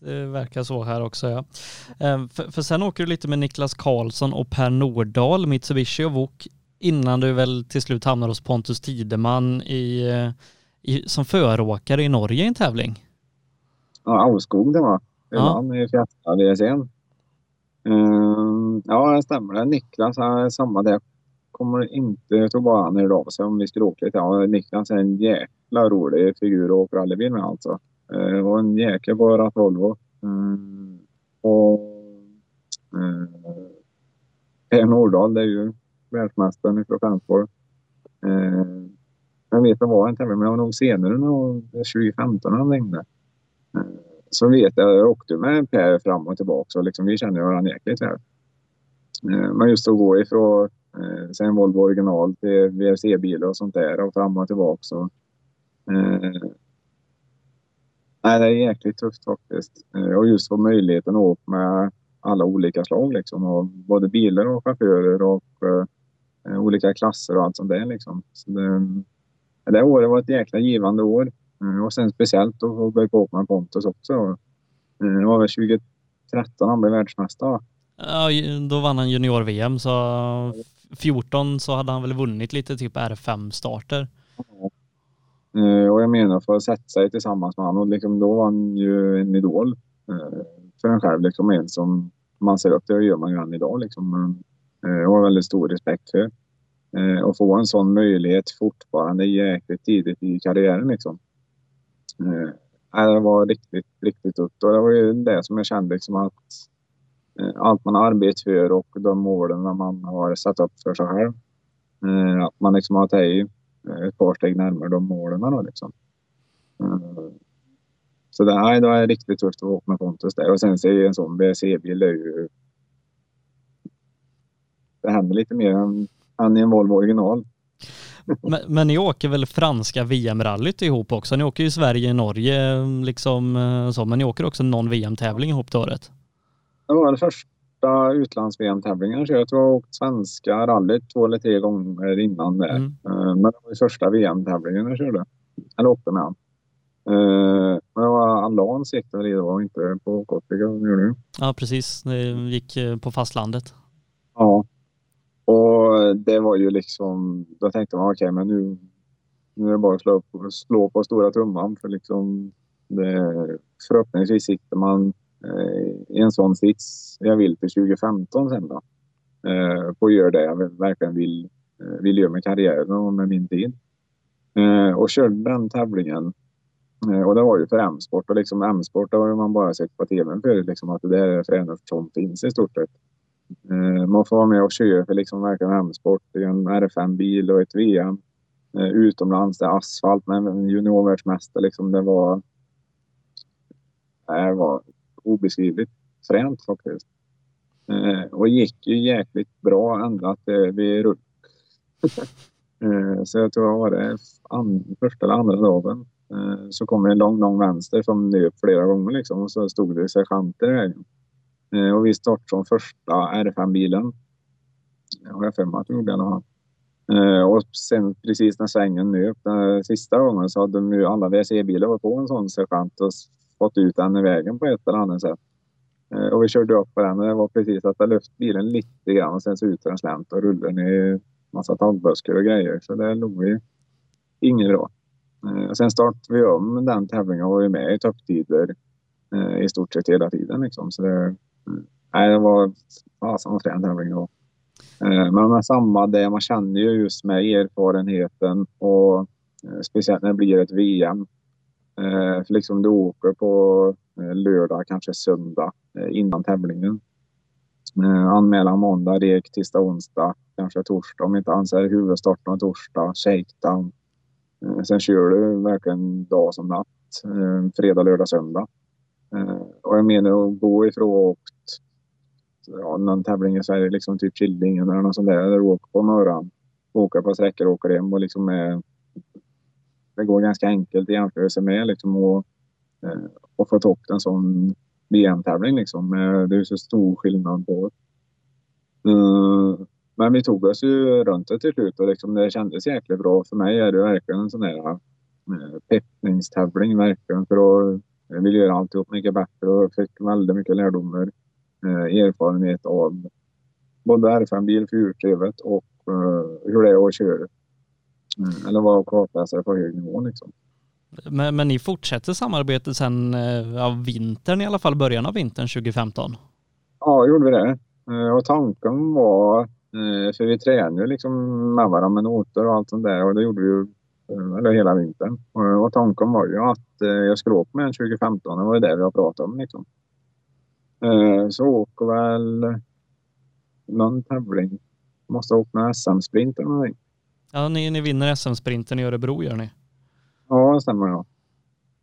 det verkar så här också ja. Eh, för, för sen åker du lite med Niklas Karlsson och Per Nordahl, Mitsubishi och Wok innan du väl till slut hamnar hos Pontus Tideman i, i, som föråkare i Norge i en tävling. Ja, Auskog det var. Vi ja. vann i VSN. Uh, ja, det stämmer. Niklas är samma där kommer inte, jag tror bara han hörde av sig om vi skulle åka lite. Ja, Niklas är en jäkla rolig figur att åka rallybil med alltså. Det och en jäkel på ratt Volvo. Mm. Och eh, Per Nordahl, det är ju världsmästaren från Flensborg. Eh, jag vet det var en tävling, men det var nog senare, 2015 han ringde. Eh, så vet jag, jag åkte med Per fram och tillbaka och liksom, vi kände varandra jäkligt väl. Eh, men just att gå ifrån Eh, sen Volvo original till VRC-bilar och sånt där och fram och tillbaka. Så, eh, nej, det är jäkligt tufft faktiskt. Eh, och just få möjligheten att åka med alla olika slag liksom. Och både bilar och chaufförer och eh, olika klasser och allt sånt där liksom. Så det, det året var ett jäkla givande år. Eh, och sen speciellt att få börja åka med Pontus också. Det var väl 2013 han blev världsmästare Ja, då vann han junior-VM så 14 så hade han väl vunnit lite typ R5-starter. Eh, och jag menar för att sätta sig tillsammans med honom, liksom, då var han ju en idol eh, för en själv. Liksom, en som man ser upp till och gör man ju än idag. Liksom. Men, eh, och har väldigt stor respekt för. att få en sån möjlighet fortfarande jäkligt tidigt i karriären. Liksom. Det var riktigt, riktigt upp. Och det var ju det som jag kände liksom, att allt man har arbetat för och de målen man har satt upp för sig själv. Att man liksom har tagit ett par steg närmare de målen har. Liksom. Så det, nej, det är riktigt tufft att åka med Pontus där. Och sen så är en sån ju... Det händer lite mer än, än i en Volvo original. men, men ni åker väl franska VM-rallyt ihop också? Ni åker ju Sverige, Norge liksom så, men ni åker också någon VM-tävling ihop det året? Det var den första utlands-VM-tävlingen jag Jag tror jag åkt svenska rallyt två eller tre gånger innan det. Mm. Eh, men det var första VM-tävlingen jag körde. Eller åkte med han. Uh, men det var Alans gick det väl i då, inte på Korsika. Ja, precis. Det gick eh, på fastlandet. Ja. Och det var ju liksom, då tänkte man okej, okay, men nu, nu är det bara att slå, slå på stora trumman för liksom det, förhoppningsvis sitter man Eh, i en sån sits jag vill till 2015 sen då. Eh, på att göra det jag verkligen vill, eh, vill göra med karriären och med min tid. Och körde den tävlingen. Och det var ju för M-sport och liksom M-sport har man bara sett på tvn förut liksom att det är för en som finns i stort sett. Man får vara med och köra för liksom verkligen M-sport i en R5-bil och ett VM utomlands. Det är asfalt men juniorvärldsmästare liksom. Det var, det var obeskrivligt fränt faktiskt. Eh, och gick ju jäkligt bra ända till vi rullade. eh, så jag tror jag var det första eller andra dagen. Eh, så kom en lång, lång vänster som nöp flera gånger liksom och så stod det sergeanter i vägen. Eh, och vi startade som första R5-bilen. Har jag för mig att vi gjorde i alla fall. Uh, och sen precis när svängen nöp den sista gången så hade de ju alla WC-bilar på en sån sergeant och fått ut den i vägen på ett eller annat sätt. Eh, och vi körde upp på den och det var precis att jag lyfte bilen lite grann och sen så ut den en slänt och rullade ner massa taggbuskar och grejer. Så det låg ju inget bra. Eh, och sen startade vi om den tävlingen och var med i topptider eh, i stort sett hela tiden. Liksom. Så det, mm. nej, det var fasen vad frän tävling då. Eh, men med samma det, man känner ju just med erfarenheten och eh, speciellt när det blir ett VM Eh, för liksom du åker på eh, lördag, kanske söndag eh, innan tävlingen. Anmälan måndag, rek tisdag, onsdag, kanske torsdag om inte annat är huvudstart på torsdag, shakedown. Sen kör du verkligen dag som natt, fredag, lördag, söndag. Och jag menar att gå ifrån åkt ja, någon tävling i Sverige, liksom typ Killingen eller något sånt där, där du åker på morgonen, åker på sträckor åker hem och liksom är, det går ganska enkelt i jämförelse med liksom att, eh, att få upp en sån VM-tävling liksom. Eh, det är så stor skillnad på uh, Men vi tog oss ju runt det till slut och liksom det kändes jäkligt bra. För mig är det verkligen en sån där eh, peppningstävling verkligen för att jag vill göra alltihop mycket bättre och fick väldigt mycket lärdomar Eh, erfarenhet av både R5-bil, fyrhjulsdrivet och eh, hur det är att köra. Mm, eller vara kartläsare på hög nivå liksom. Men, men ni fortsätter samarbetet sen eh, av vintern i alla fall, början av vintern 2015? Ja, gjorde vi det. Och tanken var, för vi tränade liksom med varandra med noter och allt sånt där och det gjorde vi ju eller hela vintern. Och tanken var ju att jag skulle åka med en 2015, det var ju det vi har pratat om liksom. Eh, så åker väl någon tävling. Måste åka med SM-sprint eller någonting. Ja, ni, ni vinner SM-sprinten i Örebro gör ni. Ja, det stämmer ja.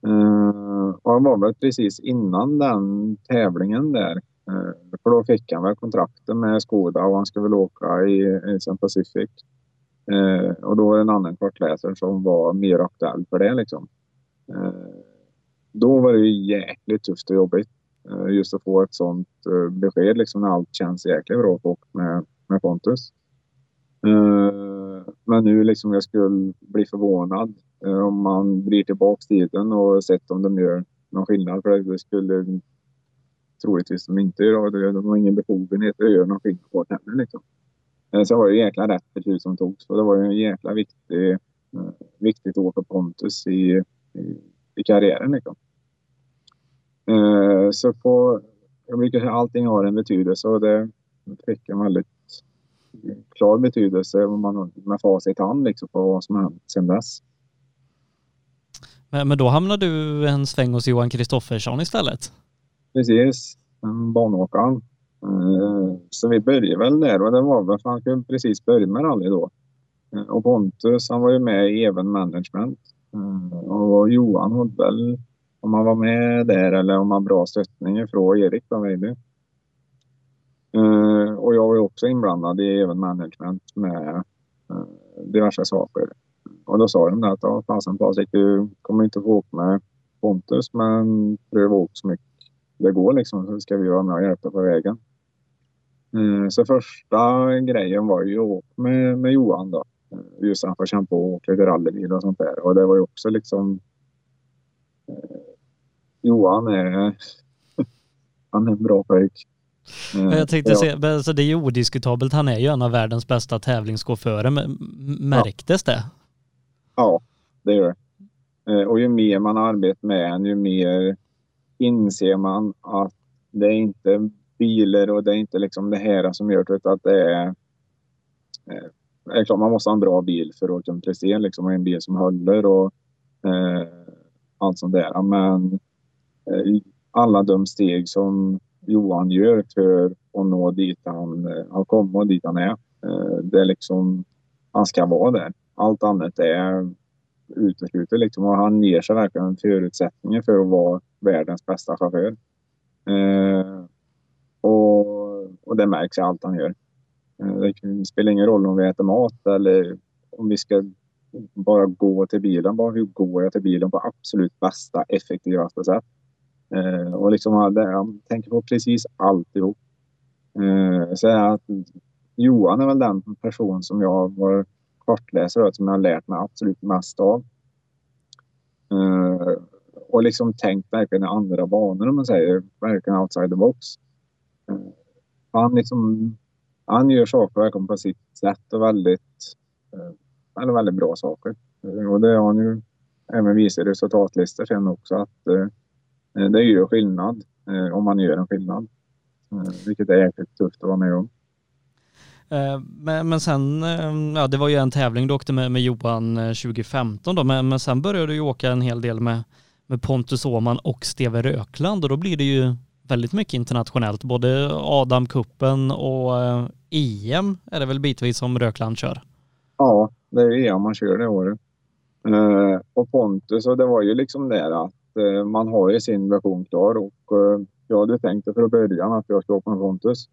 Uh, eh, och det var väl precis innan den tävlingen där. Uh, för då fick han väl kontraktet med Skoda och han skulle väl åka i Asian Pacific. Uh, och då var det en annan kartläsare som var mer aktuell för det liksom. då var det ju jäkligt tufft och jobbigt. Just att få ett sånt besked liksom när allt känns jäkligt bra och med, med Pontus. Uh, men nu liksom jag skulle bli förvånad eh, om man blir tillbaks tiden och sett om de gör någon skillnad. För det skulle troligtvis de inte göra. De har ingen befogenhet att göra någon skillnad på det heller. liksom. Eh, så var det ju jäkla rätt beslut som togs. Och det var ju en jäkla viktig, eh, viktigt år för Pontus i, i, i karriären liksom. Eh, så på, jag brukar säga att allting har en betydelse och det fick en väldigt klar betydelse man med facit i hand liksom på vad som har hänt sedan dess. Men, men då hamnade du en sväng hos Johan Kristoffersson istället? Precis, banåkaren. Eh, så vi började väl där och det var väl för han kunde precis börja med rally då. Eh, och Pontus han var ju med i Even Management. Och Johan hade väl om man var med där eller om man bra stöttning från Erik då maybe. Och jag var ju också inblandad i även management med eh, diverse saker. Och då sa de att ja, fasen Patrik, du kommer inte få åka med Pontus men pröva åka så mycket det går liksom så ska vi vara med och hjälpa på vägen. Eh, så första grejen var ju att åka med, med Johan då. Eh, just att han får kämpa och åka lite rallybil och sånt där. Och det var ju också liksom Johan är, han är en bra pojk. Jag tänkte ja. säga, alltså det är ju odiskutabelt, han är ju en av världens bästa tävlingschaufförer. Märktes ja. det? Ja, det gör det. Eh, och ju mer man arbetar med en, ju mer inser man att det är inte bilar och det är inte liksom det här som gör det, utan att det är... Eh, det är klart, man måste ha en bra bil för att kunna prestera liksom, en bil som håller och eh, allt sånt där. Men Eh, alla de steg som Johan gör för att nå dit han eh, han har kommit och dit han är. Eh, det är liksom, han ska vara där. Allt annat är uteslutet liksom och han ger sig verkligen förutsättningar för att vara världens bästa chaufför. Eh, och, och det märks i allt han gör. det spelar ingen roll om vi äter mat eller om vi ska bara gå till bilen. Bara hur går jag till bilen på absolut bästa, effektivaste sätt? Eh, och liksom han tänker på precis alltihop. Eh, så att Johan är väl den person som jag var åt som jag har lärt mig absolut mest av. Eh, och liksom tänkt verkligen i andra banor om man säger, verkligen outside the box. Eh, han liksom, han gör saker verkligen på sitt sätt och väldigt, eh, eller väldigt bra saker. Eh, och det har han ju även visat i resultatlistor sen också att Eh, det gör skillnad eh, om man gör en skillnad. Eh, vilket är jäkligt tufft att vara med om. Men, men sen, ja det var ju en tävling du åkte med, med Johan 2015 då, men, men sen började du ju åka en hel del med, med Pontus Åhman och Steve Rökland och då blir det ju väldigt mycket internationellt. Både Adam-cupen och EM är det väl bitvis som Rökland kör? Ja, det är EM man kör det året. Eh, och Pontus, och det var ju liksom det att eh, Eh, man har ju sin version klar och eh, jag hade tänkt det från början att jag skulle åka med Pontus.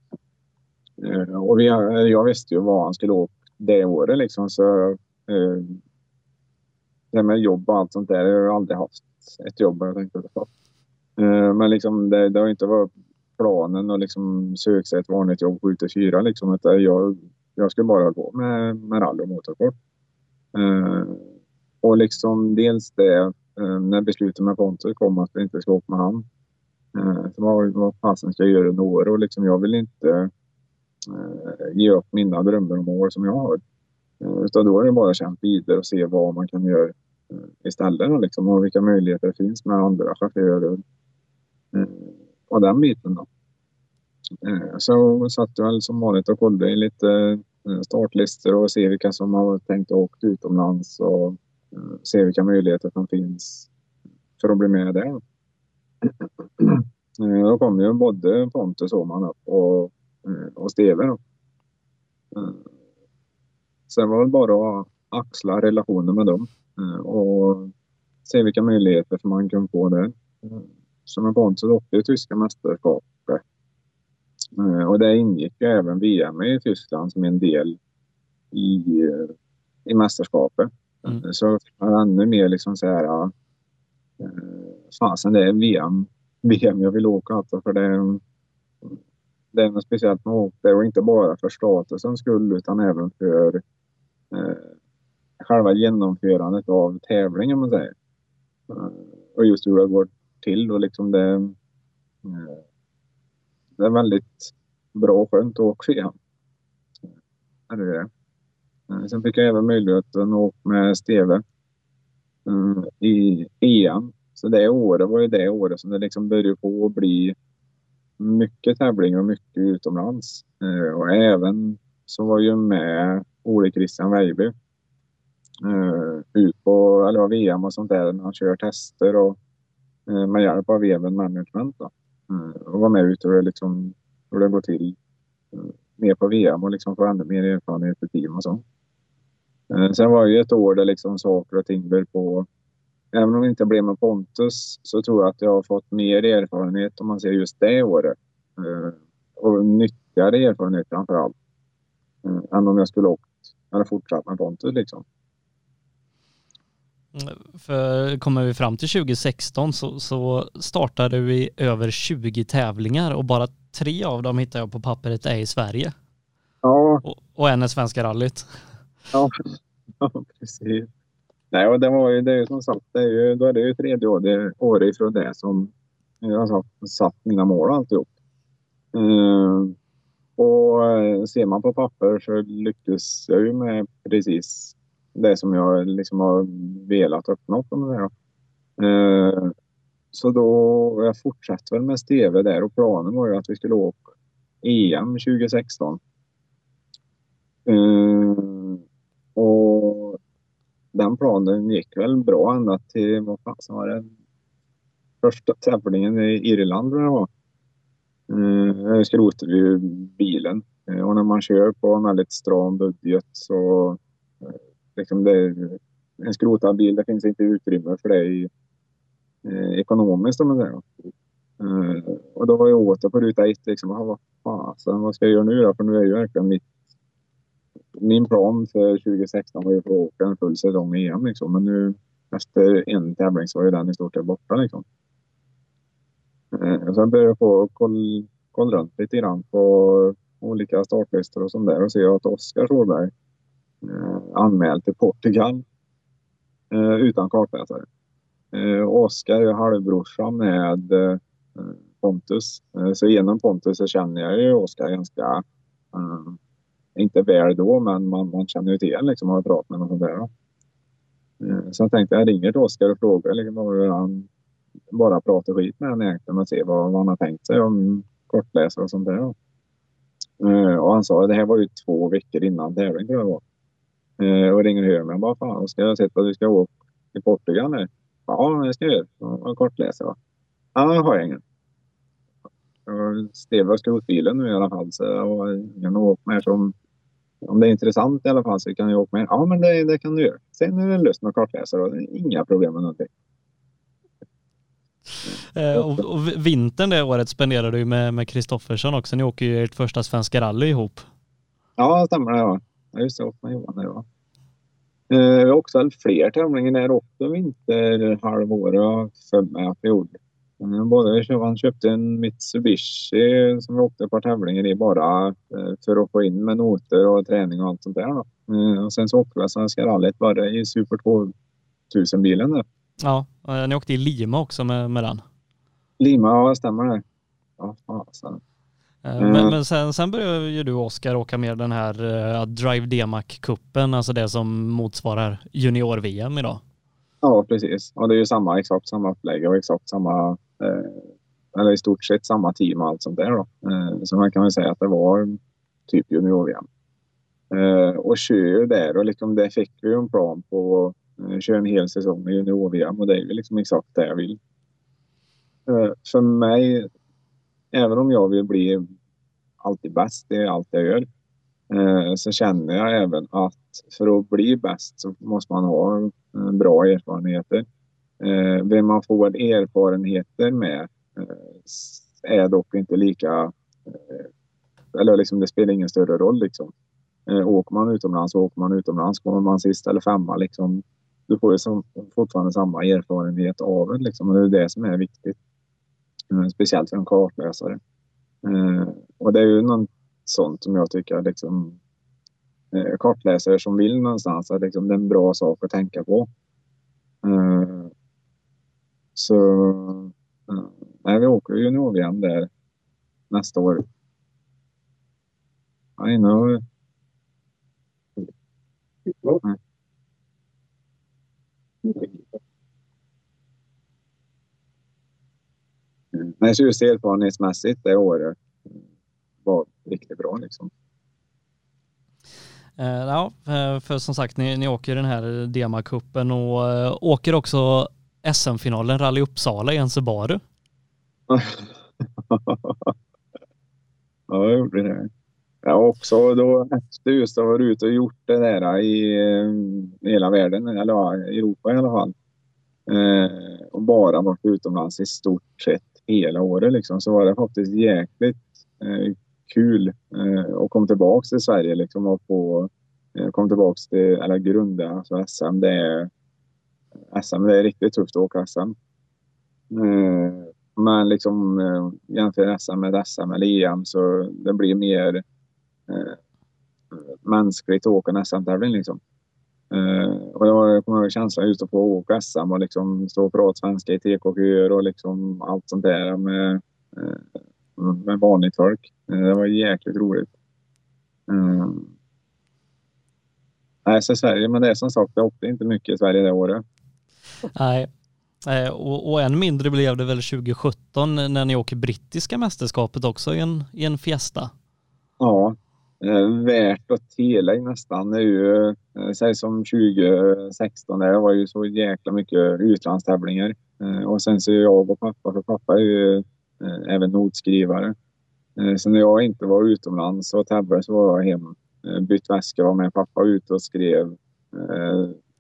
Eh, och vi, eh, jag visste ju vad han skulle åka det året liksom så eh, det med jobb och allt sånt där. Jag har aldrig haft ett jobb jag tänkte att eh, Men liksom det, det har inte varit planen att liksom söka sig ett vanligt jobb 7 till 4 liksom. Jag, jag skulle bara gå med, med rally och motorsport. Eh, och liksom dels det Eh, när beslutet med Pontus kom att vi inte ska åka med han. Eh, så vad, vad fasen ska jag göra nu år? Och liksom jag vill inte eh, ge upp mina drömmar om år som jag har. Eh, utan då är det bara att kämpa vidare och se vad man kan göra istället istället liksom, och vilka möjligheter det finns med andra chaufförer. Och den biten då. Så satt jag väl som vanligt och kollade i lite startlistor och se vilka som har tänkt åka utomlands och Eh, se vilka möjligheter som finns för att bli med där. Eh, då kom ju både Pontus Åhman upp och, eh, och Steve. Då. Sen var det bara att axla relationen med dem och se vilka möjligheter som man kan få där. Så med Pontus åkte tyska mästerskapet. Och det ingick ju även VM i Tyskland som en del i, i mästerskapet. Mm. Eh, man ännu mer liksom så här... Ja, eh, fasen, det är VM, VM jag vill åka alltså för det, det är något speciellt med att åka där och inte bara för statusens skull utan även för eh, själva genomförandet av tävlingen man säger. Eh, och just hur det går till och liksom det eh, det är väldigt bra och skönt att åka VM. Är det det. Eh, sen fick jag även möjligheten att åka med Steve eh, i EM. Så det året var ju det året som det liksom började på att bli mycket tävlingar och mycket utomlands. Eh, och även så var ju med Ole Christian Weiby ut på eller VM och sånt där när han kör tester och med hjälp av Even Management. Då. Och vara med ute och liksom, hur det går till mer på VM och liksom få ännu mer erfarenhet i team och så. Eh, sen var det ju ett år där liksom saker och ting började på. Även om det inte blev med Pontus så tror jag att jag har fått mer erfarenhet om man ser just det året. Eh, och nyttigare erfarenhet framför allt. Eh, än om jag skulle åkt eller fortsatt med Pontus liksom. För kommer vi fram till 2016 så, så startade vi över 20 tävlingar och bara tre av dem hittar jag på pappret är i Sverige. Ja. Och, och en är Svenska rallyt. Ja, ja precis. Nej, och det var ju, det är ju som sagt, det är ju, då är det ju tredje året, året ifrån det som jag har satt mina mål alltihop. Uh, och eh, ser man på papper så lyckas jag ju med precis det som jag liksom har velat uppnå. Eh, så då, jag fortsatte väl med Steve där och planen var ju att vi skulle åka EM 2016. Uh, och den planen gick väl bra ända till, vad fan var det? Första tävlingen i Irland tror jag var. Eh, skrotade vi bilen eh, och när man kör på en väldigt stram budget så eh, liksom det, en skrotad bil, det finns inte utrymme för det i, eh, ekonomiskt om man säger. Eh, och då var jag åter på ruta ett liksom, ah, vad fasen, vad ska jag göra nu då? För nu är ju verkligen mitt min plan för 2016 var ju att åka en full säsong i EM liksom. Men nu efter en tävling så var ju den i stort sett borta liksom. Eh, sen började jag få koll, koll runt lite grann på olika startlistor och sånt där och se att Oskar Solberg eh, anmält till Portugal eh, utan kartläsare. Eh, Oskar är halvbrorsan med eh, Pontus. Eh, så genom Pontus så känner jag ju Oskar ganska, eh, inte väl då, men man, man känner ju till liksom, har pratat med någon. där. Eh, så jag tänkte jag ringer till Oskar och frågar liksom, hur han bara pratar skit med honom egentligen och ser vad, vad han har tänkt sig om kortläsare och sånt där. Uh, och han sa det här var ju två veckor innan tävling tror jag var. Eh, och ringer och hör mig. Bara fan, ska jag sett att du ska åka till Portugal nu? Ja, det ska jag göra. Och kortläsare. Ja, det har jag ingen. Steve har skrotbilen nu i alla fall så jag har ingen att åka med som om det är intressant i alla fall så kan jag åka med. Ja, men det, det kan du göra. Sen är det löst med kartläsare och inga problem med någonting. Eh, och, och, vintern det året spenderade du med Kristoffersson också. Ni åker ju ert första svenska rally ihop. Ja, det stämmer det. Ja. Just det, jag med Johan där, ja. Eh, vi har också haft fler tävlingar där också vinterhalvåret för mig att vi gjorde. Eh, både han köpte en Mitsubishi som vi åkte ett par tävlingar i bara eh, för att få in med noter och träning och allt sånt där. Då. Eh, och sen så åkte vi Svenska rallyt bara i Super 2000-bilen där. Ja, ni åkte i Lima också med, med den? Lima, ja det stämmer det. Ja, fasen. Men, men, sen, sen började ju du Oskar åka med den här uh, Drive DMAC-cupen, alltså det som motsvarar junior-VM idag. Ja, precis. Och det är ju samma, exakt samma upplägg och exakt samma Eh, eller i stort sett samma team och allt sånt där. Då. Eh, så man kan väl säga att det var typ junior-VM. Eh, och kör ju där och liksom det fick vi en plan på Eh, kör en hel säsong med junior-VM och det är ju liksom exakt det jag vill. Eh, för mig, även om jag vill bli alltid bäst i allt jag gör, Eh, så känner jag även att för att bli bäst så måste man ha eh, bra erfarenheter. Eh, Vem man får erfarenheter med är dock inte lika... Eller liksom, det spelar ingen större roll. Liksom. Åker man utomlands så åker man utomlands. Kommer man sist eller femma, liksom, du får ju som, fortfarande samma erfarenhet av det. Liksom, och det är det som är viktigt. Speciellt för en kartläsare. Och det är ju någon, sånt som jag tycker liksom, eh, kartläsare som vill någonstans att liksom, det är en bra sak att tänka på. Eh, så eh, nej, vi åker ju nog igen där nästa år. I know. Mm. Nej. Men just erfarenhetsmässigt det året var riktigt bra liksom. Eh, ja, för som sagt, ni, ni åker den här Dema-cupen och uh, åker också SM-finalen Rally Uppsala i en Subaru. ja, jag gjorde det. Har också då efter just att ha varit ute och gjort det där i, eh, hela världen, eller ja, Europa i alla fall. Eh, och bara varit utomlands i stort sett hela året liksom, så var det faktiskt jäkligt eh, kul eh, att komma tillbaka till Sverige liksom och få eh, komma tillbaka till, eller grunda alltså SM. Det är SM. Det är riktigt tufft att åka SM. Eh, men liksom eh, jämför SM med SM eller EM så det blir mer eh, mänskligt att åka en SM-tävling liksom. Eh, och jag kommer ihåg känslan just att få åka SM och liksom stå och prata svenska i TK-köer och liksom allt sånt där med, eh, med vanligt folk. det var jäkligt roligt. Nej, så Sverige, men det är som sagt, jag åkte inte mycket i Sverige det året. Nej, eh, och, och än mindre blev det väl 2017 när ni åker brittiska mästerskapet också i en, i en Fiesta? Ja, eh, värt att tillägga nästan. Är ju, eh, säg som 2016, det var ju så jäkla mycket utlandstävlingar. Och sen så är jag och pappa, för pappa är ju även notskrivare. Så när jag inte var utomlands och tävlade så var jag hem, bytt väska, var med pappa ute och skrev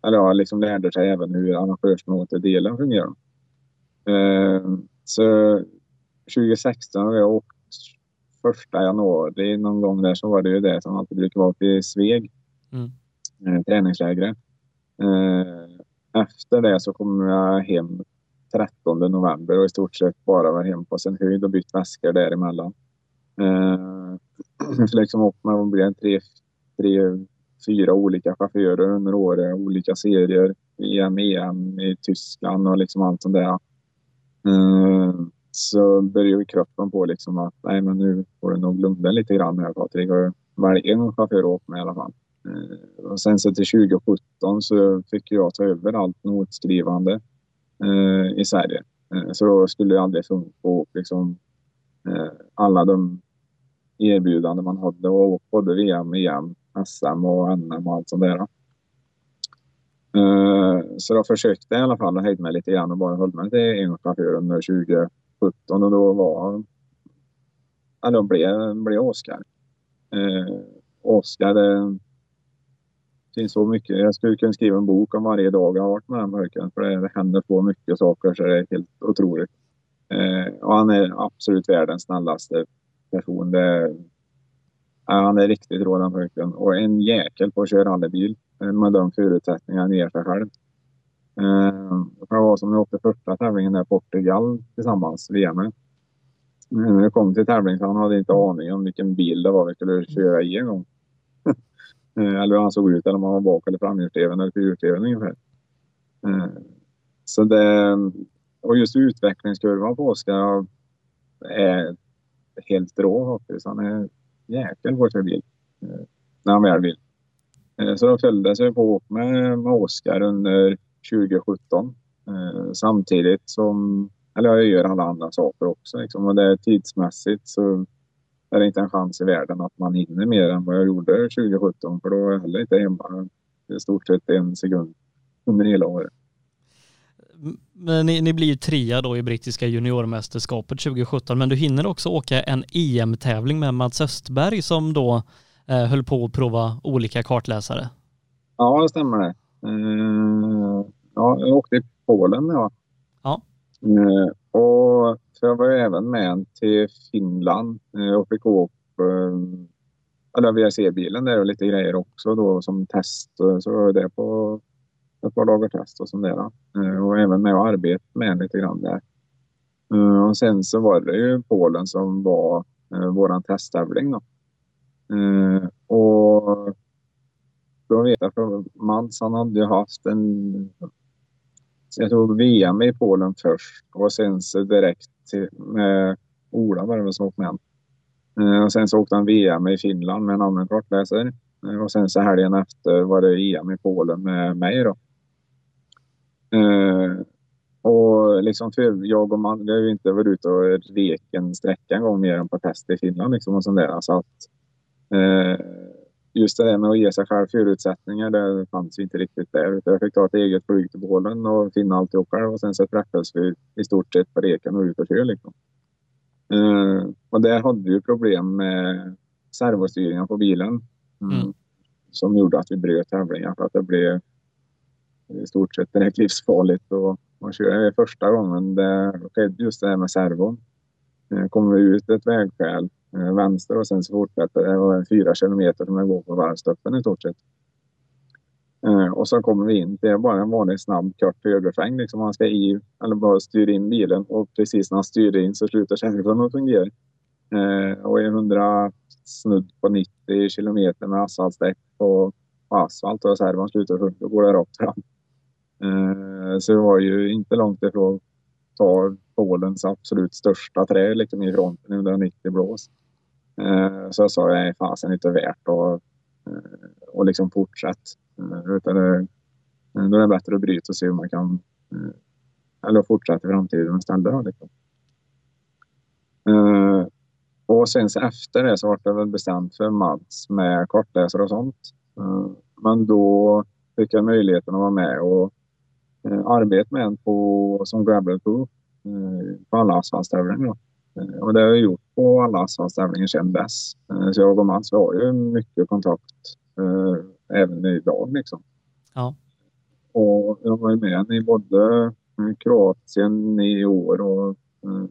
eller ja, liksom lärde sig även hur arrangörsmötedelen fungerar. Eh, så 2016 har jag åkt första januari någon gång där så var det ju det som alltid brukar vara till Sveg. Mm. Eh, träningslägret. Eh, efter det så kom jag hem 13 november och i stort sett bara var hem på sin höjd och bytt väskor däremellan. Eh, så liksom åkte med och blev tre, tre fyra olika chaufförer under året, olika serier, EM, EM i Tyskland och liksom allt sånt där. Eh, så började kroppen på liksom att nej, men nu får du nog lugna lite grann här Patrik och välja en chaufför att åka med i alla fall. Eh, och sen så till 2017 så fick jag ta över allt notskrivande eh, i Sverige. Eh, så då skulle jag aldrig funka på liksom, eh, alla de erbjudanden man hade och både VM, EM SM och NM och allt sånt där. Eh, så då försökte jag i alla fall att höjde mig lite grann och bara höll mig till engångschaufför under 2017 och då var... Ja, då blev, blev Oskar. Eh, Oskar, eh, det finns så mycket. Jag skulle kunna skriva en bok om varje dag jag har varit med den pojken för det händer så mycket saker så det är helt otroligt. Eh, och han är absolut världens snällaste person. Det, han är riktigt rå den pojken och en jäkel på att köra rallybil eh, med de förutsättningar han ger sig själv. Eh, det var som när vi åkte första tävlingen där i Portugal tillsammans, VM. Eh, när vi kom till tävlingen så han hade inte aning om vilken bil det var vi skulle köra i en gång. Eh, eller hur han såg ut, eller om han var bak eller framhjulsdriven eller fyrhjulsdriven ungefär. Eh, så det, och just utvecklingskurvan på Oskar är helt rå faktiskt. Han är jäkel på att bil. Eh, när han väl vill. Eh, så de följde sig på med, med Oskar under 2017. Eh, samtidigt som, eller jag gör alla andra saker också. Liksom. Och det är tidsmässigt så är det inte en chans i världen att man hinner mer än vad jag gjorde 2017 för då är jag heller inte hemma i stort sett en sekund under hela året. Men ni, ni blir ju trea då i brittiska juniormästerskapet 2017 men du hinner också åka en EM-tävling med Mats Östberg som då eh, höll på att prova olika kartläsare. Ja, det stämmer det. Uh, ja, jag åkte i Polen ja. Eh, och så jag var även med till Finland eh, och fick åka eh, eller VRC-bilen där och lite grejer också då som test. Så var det på ett par dagar test och sånt där. Eh, och även med och arbeta med lite grann där. Eh, och sen så var det ju Polen som var eh, våran testtävling då. Och då vet jag för Mans han hade ju haft en jag tror VM i Polen först och sen så direkt till, med Ola var det väl som åkte med. Eh, och sen så åkte han VM i Finland med en annan kartläsare. Eh, och sen så helgen efter var det EM i Polen med mig då. Eh, och liksom för jag och man, vi har ju inte varit ute och rekt en sträcka en gång mer än på test i Finland liksom och sånt där. Så att, eh, just det där med att ge sig själv förutsättningar, det fanns inte riktigt där. Jag fick ta ett eget flyg till Polen och finna alltihop själv och sen så träffades vi i stort sett på reken och ut och kör liksom. Uh, och där hade vi ju problem med servostyrningen på bilen. Mm. Mm. Som gjorde att vi bröt tävlingen för att det blev i stort sett direkt livsfarligt att köra. Det första gången det skedde just det här med servon. Uh, kom vi ut ett vägskäl Eh, Eh, vänster och sen så fortsätter det. var fyra kilometer som jag går på varvstoppen i stort sett. Eh, och så kommer vi in. Det är bara en vanlig snabb kort högersväng. Liksom man ska i, eller bara styra in bilen och precis när han styr in så slutar kärran att fungera. Eh, och är 100 snudd på 90 kilometer med asfaltdäck på, asfalt och servon slutar funka. Då går det rakt fram. Så det var ju inte långt ifrån ta Polens absolut största trä liksom i fronten 190 blås. Eh, så jag sa, nej fasen inte värt att eh, och liksom fortsätta. Eh, utan det, då är det bättre att bryta och se hur man kan eller fortsätta i framtiden istället. Liksom. Och sen så efter det så var det väl bestämt för Mats med kortläsare och sånt. Men då fick jag möjligheten att vara med och arbeta med en på, som gravel på, på alla asfaltstävlingar. Eh, och det har jag gjort på alla asfaltstävlingar sedan dess. Eh, så jag och Mats har ju mycket kontakt eh, även idag liksom. Ja. Och jag var ju med i både Kroatien i år och,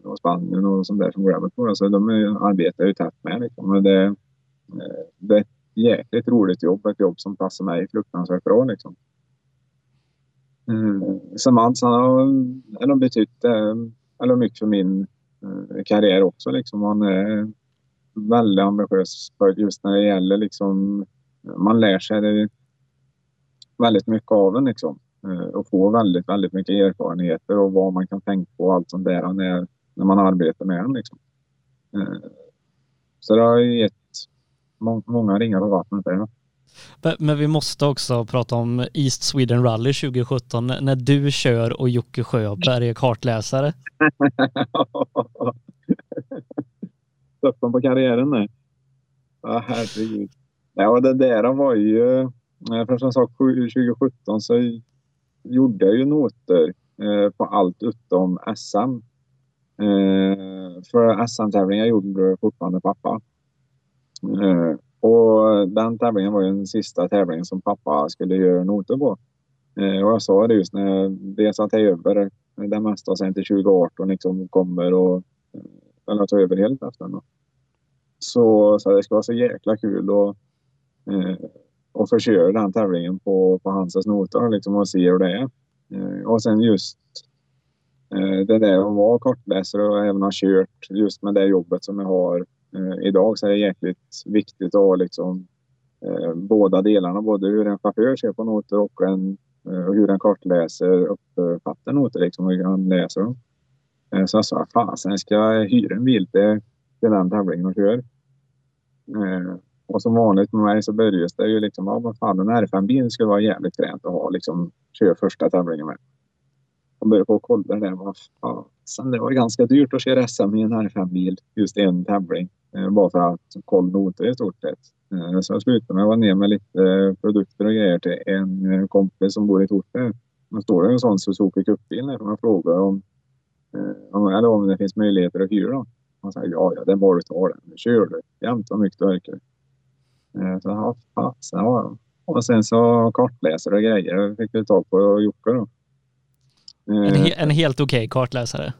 och Spanien och sånt där som gravel på. Så de arbetar ju tätt med liksom. Och det, det är ett jäkligt roligt jobb. Ett jobb som passar mig fruktansvärt bra liksom. Så Mats han har betytt eller mycket för min Eh, Eh, karriär också. Liksom. Man är väldigt ambitiös just när det gäller liksom, man lär sig det väldigt mycket av den liksom. Eh, och får väldigt, väldigt mycket erfarenheter och vad man kan tänka på och allt sånt där när, när man arbetar med den. Liksom. Eh, så det har gett många ringar på vattnet. Där. Men vi måste också prata om East Sweden Rally 2017 när du kör och Jocke Sjöberg är kartläsare. Toppen på karriären nu. Ja, herregud. Ja, det där var ju... Eh, för som sagt 2017 så gjorde jag ju noter eh, på allt utom SM. Eh, för SM-tävlingar gjorde fortfarande pappa. Och den tävlingen var ju den sista tävlingen som pappa skulle göra noter på. Eh, och jag sa det just när jag dels att jag är över det mesta sen till 2018 liksom kommer och eh, eller tar över helt efter. den. Så, så det ska vara så jäkla kul och, eh, och få köra den tävlingen på, på hans noter liksom, och se hur det är. Eh, och sen just det där att vara kortläsare och även ha kört just med det jobbet som jag har eh, idag så är det jäkligt viktigt att ha liksom, eh, båda delarna. Både hur en chaufför ser på noter och en, eh, hur en kartläser uppfattar noter liksom, och hur han läser dem. Eh, så jag sa, fasen ska jag hyra en bil till, till den tävlingen och köra. Eh, och som vanligt med mig så börjar det ju liksom, ja vad fan en R5-bil skulle vara jävligt fränt att ha liksom, köra första tävlingen med. Jag började på att kolla det. Vad fan, det var ganska dyrt att köra SM i en R5-bil just en tävling. Eh, bara för att kolla noter i stort sett. Eh, så jag slutade med att vara ner med lite eh, produkter och grejer till en kompis som bor i Torsby. Då står det en sån Suzuki Cup-bil där jag frågar om, om, eller om det finns möjligheter att hyra. Han säger ja, ja, det är bara att ta den. Kör du jämt vad mycket du orkar. Så ja, fasen, ja. Och sen så kartläsare och grejer fick vi tag på Jocke då. En, he en helt okej kartläsare.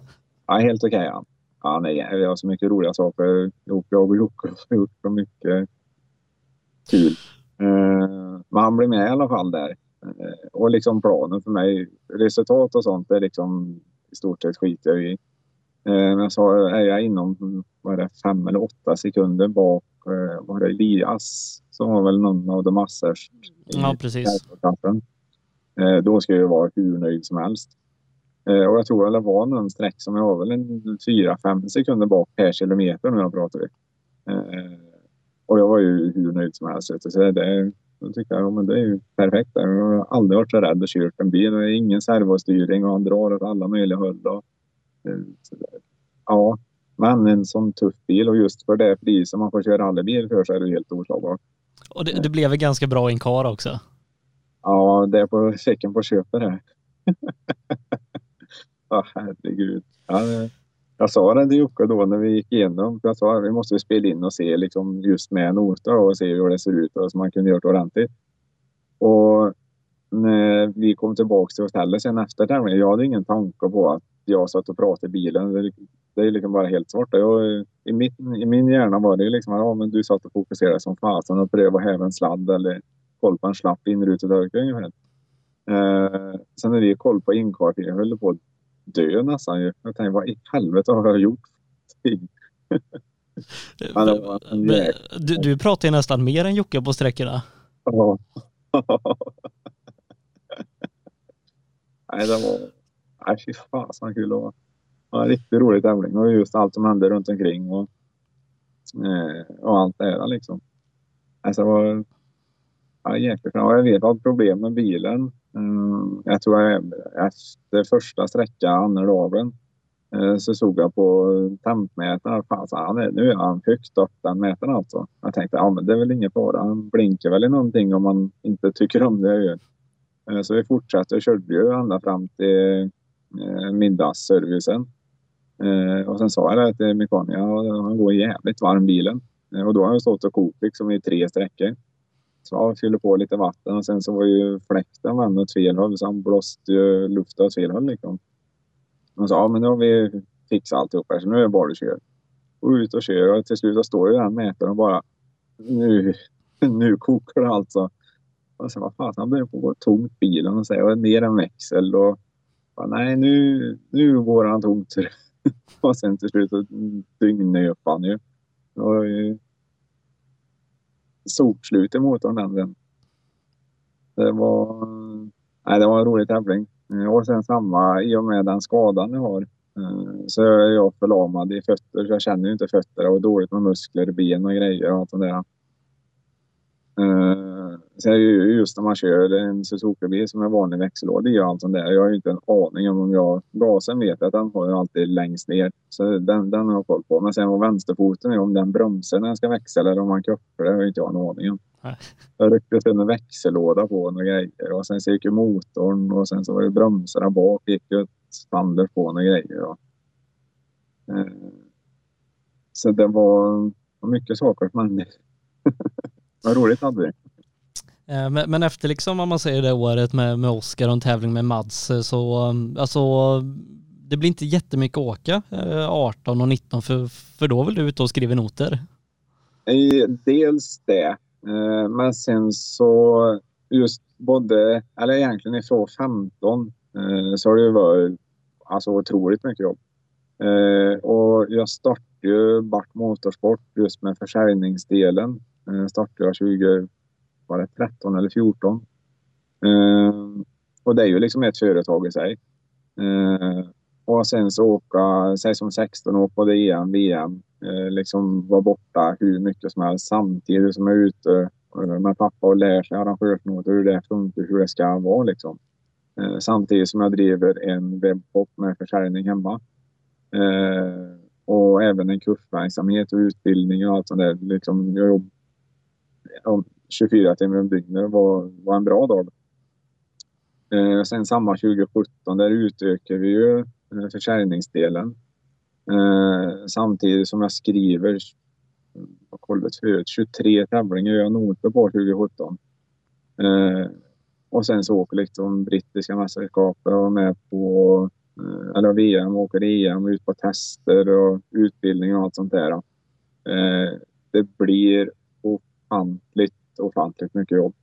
Ja, helt okej okay, ja. Ja nej, vi har så mycket roliga saker. Jocke och Jocke har gjort så mycket kul. Eh, men han blir med i alla fall där. Eh, och liksom planen för mig, resultat och sånt, är liksom i stort sett skiter jag i. Eh, men jag sa, är jag inom vad det, fem eller åtta sekunder bak eh, var det Elias som var väl någon av de massors i Ja, precis. Eh, då ska jag vara hur nöjd som helst. Eh, och jag tror det var någon sträck som jag var väl en 4-5 sekunder bak per kilometer när jag pratar vi. Eh, och jag var ju hur nöjd som helst. Så det, då tyckte jag ja, men det är ju perfekt. Jag har aldrig varit så rädd att köra en bil. Det är ingen servostyrning och han drar åt alla möjliga håll. Eh, ja, men en sån tuff bil och just för det priset man får köra rallybil för så är det helt oslagbart. Och det, det blev väl ganska bra i en kar också. Ja, det är på checken på köpet det. Ja, herregud. Ja, jag sa det till Jocke då när vi gick igenom. Jag sa att vi måste spela in och se liksom just med nota och se hur det ser ut och så man kunde göra det ordentligt. Och när vi kom tillbaka till hotellet sen efter tävlingen. Jag hade ingen tanke på att jag satt och pratade i bilen. Det, det är liksom bara helt svart. Jag, i, mitt, I min hjärna var det liksom ja, men du satt och fokuserade som fasen och prövade att häva en sladd eller koll på en slapp inrutedörk ungefär. Eh, sen när vi koll på inkvarteringen, jag höll på dö nästan ju. Jag tänkte, vad i helvete har jag gjort? Var en Men Du, du pratar ju nästan mer än Jocke på sträckorna. Ja. Nej, det var... Nej, fy fasen kul det var. Det var en riktigt rolig tävling och just allt som hände runt omkring och, eh, och allt det där liksom. Alltså, det var ja, jäkligt bra. Jag vet att problem med bilen. Mm, jag tror jag efter första sträckan, andra dagen, eh, så såg jag på tempmätaren. Fan, så han är, nu är han högt upp den mätaren alltså. Jag tänkte, ja men det är väl ingen fara. Han blinkar väl i någonting om man inte tycker om det jag gör. Eh, så vi fortsatte och körde ju ända fram till eh, middagsservicen. Och sen sa jag det till mekanikern, ja, han går jävligt varm bilen. Och då har han stått och kokt liksom i tre sträckor. Så han fyllde på lite vatten och sen så var ju fläkten vänd åt fel håll så han blåste ju luften åt fel håll liksom. Han sa, ja men nu har vi fixat alltihop här så nu är det bara att köra. Och ut och kör och till slut står ju den mätaren och bara nu, nu kokar det alltså. Och sen vad fan, han började på att gå tomt bilen och säga och ner en växel och bara, nej nu, nu går han tomt. och sen till slut så dyngnöp han ju. Det var ju sopslut i motorn den sen. Det var, nej, det var en rolig tävling. Eh, och sen samma, i och med den skadan jag har eh, så är jag förlamad i fötter. Så jag känner ju inte fötter och dåligt med muskler, ben och grejer och allt sånt där. Eh, ju just när man kör en Suzuki-bil som är vanlig växellåda i och allt sånt där. Jag har ju inte en aning om om jag... Gasen vet jag att den har jag alltid längst ner. Så den, den har jag koll på. Men sen vad vänsterfoten är, om den bromsar när den ska växla eller om man kuppar det har jag inte en aning om. Jag ryckte sen en växellåda på några grejer och sen så gick ju motorn och sen så var det bromsarna bak. gick ju ett stander på några grejer. Och, eh, så det var, var mycket saker men vad roligt hade vi. Eh, men, men efter liksom om man säger det året med, med Oskar och en tävling med Mads eh, så mm, alltså det blir inte jättemycket att åka eh, 18 och 19 för, för då vill du ute och skriva noter. Dels det, men sen så just både, eller egentligen ifrån 15 så har det ju varit alltså otroligt mycket jobb. Och jag startade ju Bart Motorsport just med försäljningsdelen. Startade jag 20, var det 13 eller 14. Eh, Och det är ju liksom ett företag i sig. Eh, Och sen så åka, säg som 16 år på det EM, VM, eh, liksom vara borta hur mycket som helst samtidigt som jag är ute med pappa och lär sig arrangörsnoter, hur det funkar, hur det ska vara liksom. Eh, samtidigt som jag driver en webbshop med försäljning hemma. Eh, och även en kursverksamhet och utbildning och allt sånt där. Liksom, jag jobb, 24 timmar om dygnet var, var en bra dag. Eh, sen samma 2017, där utökar vi ju eh, försäljningsdelen. Eh, samtidigt som jag skriver, jag kollat förut, 23 tävlingar gör jag noter på 2017. Eh, och sen så åker liksom brittiska mästerskapen och med på eh, eller VM, åker EM, ut på tester och utbildning och allt sånt där. Eh, det blir ofantligt, ofantligt mycket jobb.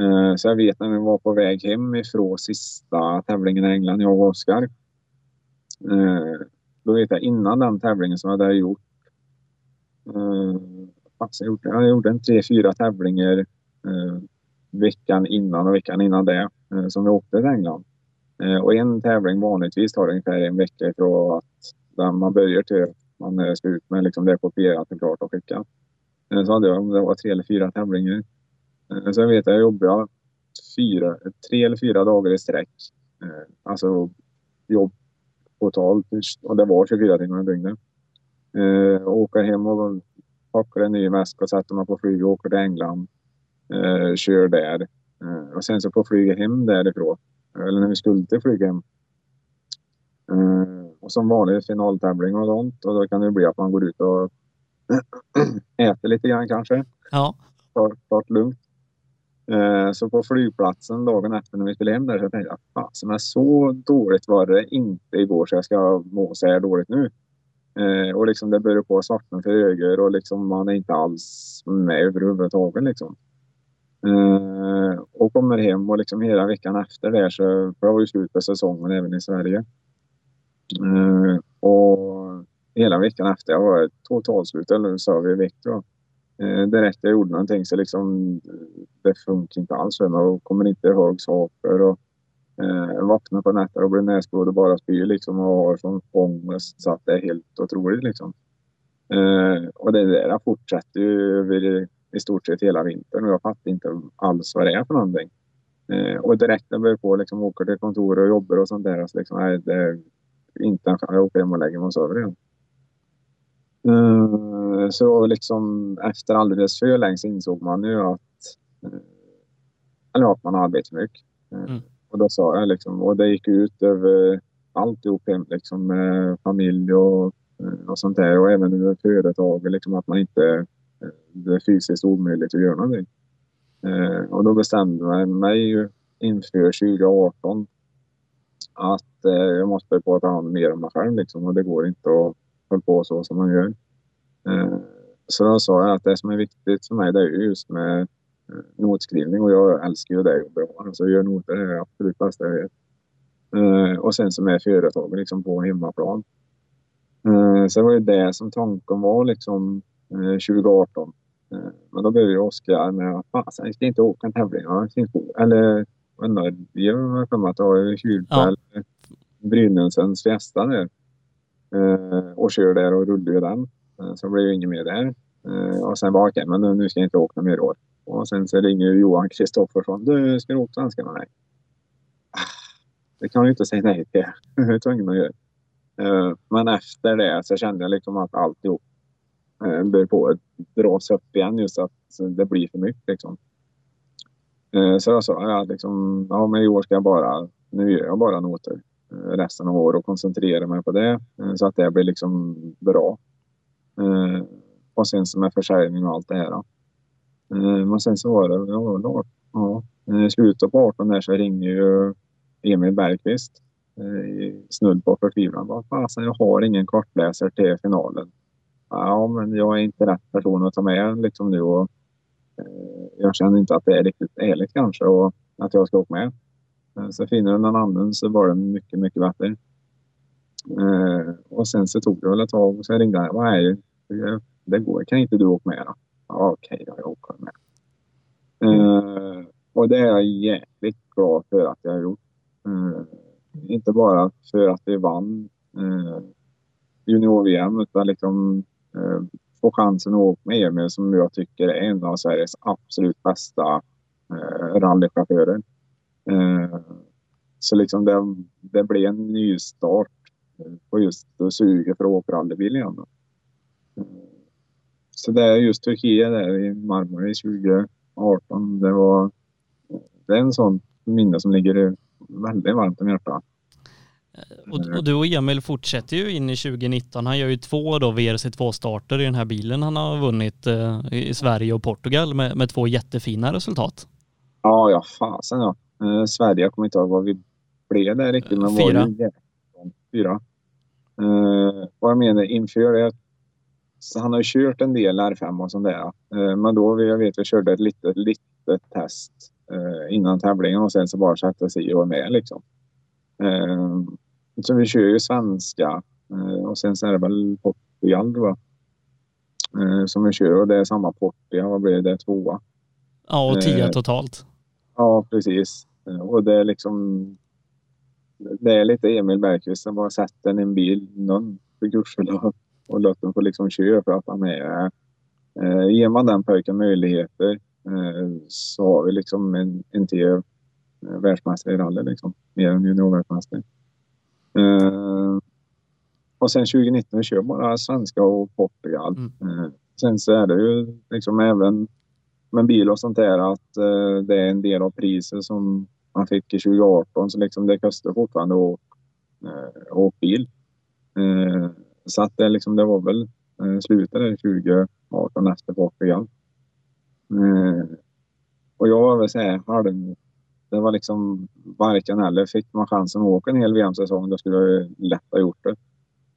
Eh, så jag vet när vi var på väg hem ifrån sista tävlingen i England, jag och Oskar. Eh, då vet jag innan den tävlingen som jag hade gjort. Eh, jag, gjorde, jag gjorde en tre, fyra tävlingar veckan innan och veckan innan det som vi åkte till England. Och en tävling vanligtvis tar ungefär en vecka ifrån att man börjar till man är slut med liksom det kopierat och klart och skickat. Eh, så hade jag, om det var tre eller fyra tävlingar. Eh, så jag vet att jag jobbade fyra, tre eller fyra dagar i sträck. Eh, alltså jobb totalt. Och det var 24 timmar i dygnet. Eh, hem och packar en ny väska och sätter mig på flyg och åker till England. Eh, kör där. Eh, och sen så på flyga hem därifrån. Eller när vi skulle till flyga hem. Eh, och som vanligt finaltävling och sånt. Och då kan det bli att man går ut och äter lite grann kanske. Ja, Tar, tar det lugnt. Eh, så på flygplatsen dagen efter när vi skulle hem där så tänkte jag fasen men så dåligt var det inte igår så jag ska må så här dåligt nu. Eh, och liksom det börjar på svartna för ögon och liksom man är inte alls med överhuvudtaget liksom. Eh, och kommer hem och liksom hela veckan efter det så, för det var ju slut på säsongen även i Sverige. Och hela veckan efter, jag var totalslut, eller så vi vikt då. Eh, direkt jag gjorde någonting så liksom eh, det funkar inte alls för mig och kommer inte ihåg saker. Och, eh, vaknar på nätter och blir näsblod och bara spyr liksom och har sån ångest så att det är helt otroligt liksom. Eh, och det där fortsätter ju över i stort sett hela vintern och jag fattar inte alls vad det är för någonting. Eh, och direkt när jag börjar på liksom åker till kontor och jobbar och sånt där så liksom, nej, det är inte en chans. Jag åker hem och lägger mig och sover igen. Eh, så liksom efter alldeles för länge så insåg man ju att, eh, eller att man arbetar mycket. Eh, Mm. Och då sa jag liksom, och det gick ut över alltihop hem liksom med familj och, och sånt där och även över företag liksom att man inte, det är fysiskt omöjligt att göra någonting. Och då bestämde jag mig ju inför 2018 att jag måste börja ta hand mer om mig själv liksom och det går inte att hålla på så som man gör. Eh, Så då sa jag att det som är viktigt för mig det är just med eh, notskrivning och jag älskar ju det jobbet. Alltså att göra noter är det absolut bästa jag vet. Eh, Och sen som är företag liksom på hemmaplan. Så det var ju det som tanken var liksom eh, 2018. Eh, Men då började Oskar med att fasen, jag ska inte åka en tävling. Ja, Eller är det? Jag har för mig att det var Kyrkväll, Brynäsens Fiesta där. Eh, och kör där och rullar ju den. Eh, så blev det inget mer där. Eh, och sen var okej, men nu, ska jag inte åka mer i år. Och sen så ringer Johan Kristoffersson. Du, ska du åka svenska med mig? Ah, det kan jag ju inte säga nej till. Det är tvungen att göra. Eh, men efter det så kände jag liksom att alltihop eh, börjar på att dras upp igen just att det blir för mycket liksom. Eh, så jag sa ja, liksom, ja men i år ska jag bara, nu gör jag bara noter Eh, resten av året och koncentrera mig på det eh, så att det blir liksom bra. Eh, och sen med försäljning och allt det här. Men sen så var det, ja, ja, i slutet på 18 där så ringde ju Emil Bergqvist snudd på förtvivlan. Vad fasen, jag har ingen kortläsare till finalen. Ja, men jag är inte rätt person att ta med liksom nu och jag känner inte att det är riktigt ärligt kanske och att jag ska åka med. Eh, så finner du någon annan så var det mycket, mycket bättre. Eh, och sen så tog det väl ett tag och så ringde jag. Vad är det? Eh, det går. Kan inte du åka med då? Ja, okej då, jag åker med. Eh, och det är jag jäkligt glad för att jag har gjort. Eh, inte bara för att vi vann eh, junior-VM utan liksom eh, få chansen att åka med Emil som jag tycker är en av Sveriges absolut bästa eh, rallychaufförer. Eh, så liksom det, det blev en ny start på just suga för att åka rallybil igen. Då. Eh, så det är just Turkiet där i Marmara 2018. Det var det är en sån minne som ligger väldigt varmt om hjärtat. Eh, och, och, du och Emil fortsätter ju in i 2019. Han gör ju två då VRC2-starter i den här bilen han har vunnit eh, i Sverige och Portugal med, med två jättefina resultat. Ja, ja fasen ja. Eh, Sverige, jag kommer inte ihåg vad vi blev där riktigt. Men Fyra. Var Fyra. Eh, vad jag menar inför det. Så han har ju kört en del R5 och sånt där. Eh, men då, jag vet, vi körde ett litet, litet test eh, innan tävlingen och sen så bara sätta sig och vara med liksom. Eh, så vi kör ju svenska eh, och sen så är det väl Portugal då. Eh, som vi kör och det är samma Portugal. Vad blir det? Tvåa. Ja, och tio totalt. Ja, precis. Och det är liksom... Det är lite Emil Bergqvist som bara sätter en bil, någon för gudskelov, och låter dem få liksom köra för att han är... Eh, ger man den pojken möjligheter eh, så har vi liksom en, en till världsmästare i rally liksom. Mer än juniorvärldsmästare. Uh, och sen 2019 kör bara svenska och Portugal. Mm. Uh, sen så är det ju liksom även med bil och sånt där att uh, det är en del av priset som man fick i 2018 så liksom det kostar fortfarande att eh, åka bil. Eh, så att det, liksom, det var väl eh, slutet där 2018 efter Portugal. Eh, och jag var väl såhär halv det var liksom varken eller. Fick man chansen att åka en hel VM-säsong då skulle jag lätt ha gjort det.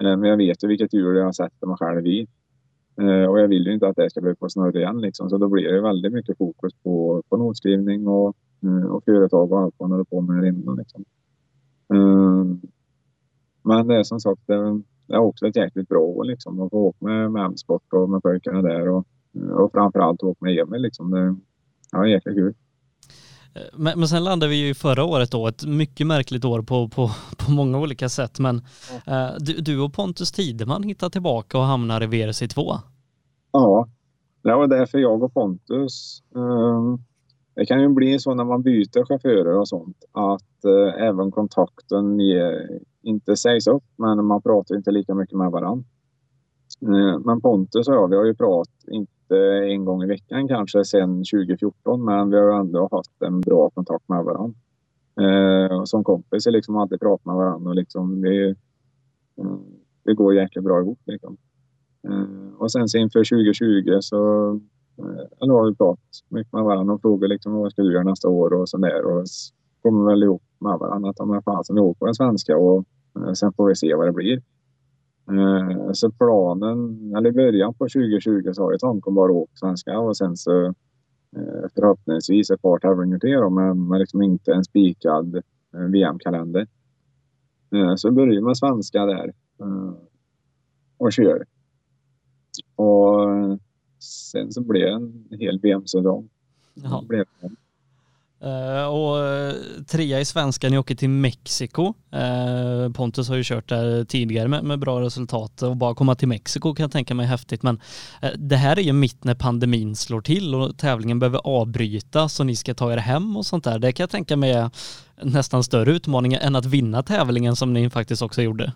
Eh, men jag vet ju vilket hjul jag sätter mig själv i. Eh, och jag vill ju inte att det ska bli på snurr igen liksom. Så då blir det väldigt mycket fokus på, på notskrivning och, och företag och allt man håller på med inne liksom. Men det är som sagt, det är också ett jäkligt bra år liksom. Att få åka med, med M-sport och med pojkarna där och, och framförallt åka med Emil liksom. Det, ja, jäkligt kul. Eh, men, men sen landade vi ju förra året då, ett mycket märkligt år på, på, på många olika sätt. Men mm. eh, du, du, och Pontus Tideman hittar tillbaka och hamnar i VRC2. Ja, det var därför jag och Pontus. Eh, det kan ju bli så när man byter chaufförer och sånt att eh, även kontakten ger, inte sägs upp, men man pratar inte lika mycket med varandra. Eh, men Pontus och jag, vi har ju pratat, inte en gång i veckan kanske sedan 2014 men vi har ändå haft en bra kontakt med varandra. Eh, som kompis är liksom alltid pratat med varandra och liksom vi, eh, det går jäkligt bra ihop. Liksom. Eh, och sen inför 2020 så Eh, eller har vi pratat mycket med varandra och frågat liksom, vad ska du göra nästa år och sådär. Och kommer väl ihop med varandra att om fasen vi åker på den svenska och eh, sen får vi se vad det blir. Eh, så planen, eller i början på 2020 så har ju tanken bara åkt svenska och sen så förhoppningsvis ett par tävlingar till men, men liksom inte en spikad VM-kalender. Så börjar med svenska där och kör. Och sen så blev det en hel VM-säsong. Uh, och uh, trea i svenska, ni åker till Mexiko. Uh, Pontus har ju kört där tidigare med, med, bra resultat och bara komma till Mexiko kan jag tänka mig häftigt. Men det här är ju mitt när pandemin slår till och tävlingen behöver avbrytas och ni ska ta er hem och sånt där. Det kan jag tänka mig är nästan större utmaningar än att vinna tävlingen som ni faktiskt också gjorde.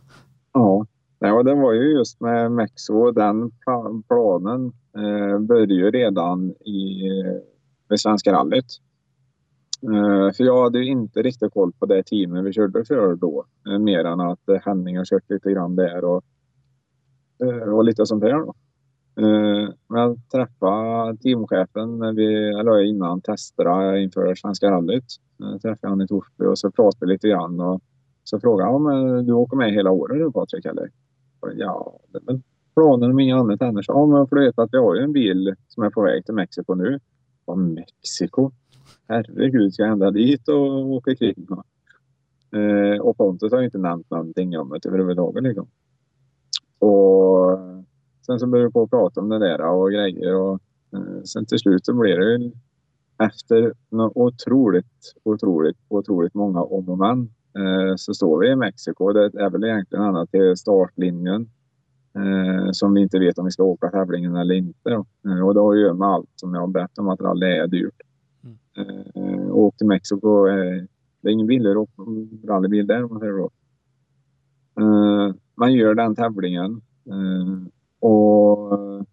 Ja, ja det var ju just med Mexiko, den planen eh, började ju redan i, eh, i Svenska rallyt. Eh, för jag hade ju inte riktigt koll på det teamet vi körde för då. Eh, mer än att eh, Henning har kört lite grann där och, eh, och lite sånt där. Då. men jag träffade teamchefen när vi, eller innan testerna inför Svenska rallyt. Jag träffade han i Torsby och så pratade vi lite grann. Och så frågade han om du åker med hela året Patrik eller? Ja, det är väl planen om inget annat händer. Ja, men för du vet att vi har ju en bil som är på väg till Mexiko nu. Vad Mexiko? herregud, ska jag ända dit och åka kring? Eh, och Pontus har inte nämnt någonting om det överhuvudtaget. Liksom. Och sen så började vi på att prata om det där och grejer och eh, sen till slut så blev det efter otroligt, otroligt, otroligt många om och men så står vi i Mexiko. Det är väl egentligen annat till startlinjen eh, som vi inte vet om vi ska åka tävlingen eller inte. Eh, och det har att göra med allt som jag har berättat om att rally är dyrt. Eh, och till Mexiko. Eh, det är ingen billig rallybil där om man säger så. Eh, man gör den tävlingen och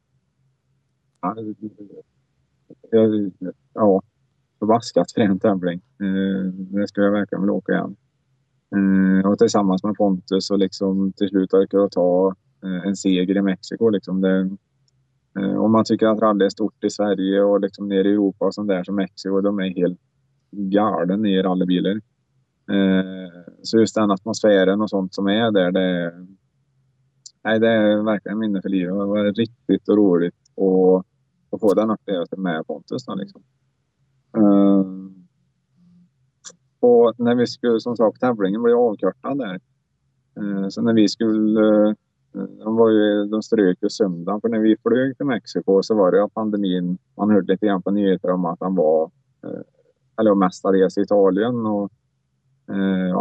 ja, förbaskat för en tävling. Det skulle jag verkligen vilja åka igen. Eh, och tillsammans med Pontus och liksom till slut orkar jag ta eh, en seger i Mexiko. Liksom det, Eh, om man tycker att rally är stort i Sverige och liksom nere i Europa och sånt där som Mexiko, de är helt galen i rallybilar. Eh, så just den atmosfären och sånt som är där, det, nej, det är verkligen minne för livet. Det var riktigt och roligt att, att få den upplevelsen med Pontus. Då, liksom. Eh, och när vi skulle, som sagt, tävlingen blev avkortad där. Eh, så när vi skulle eh, de, var ju, de strök ju söndagen för när vi flög till Mexiko så var det att pandemin, man hörde lite grann på nyheter om att han var, eh, eller mestadels i Italien och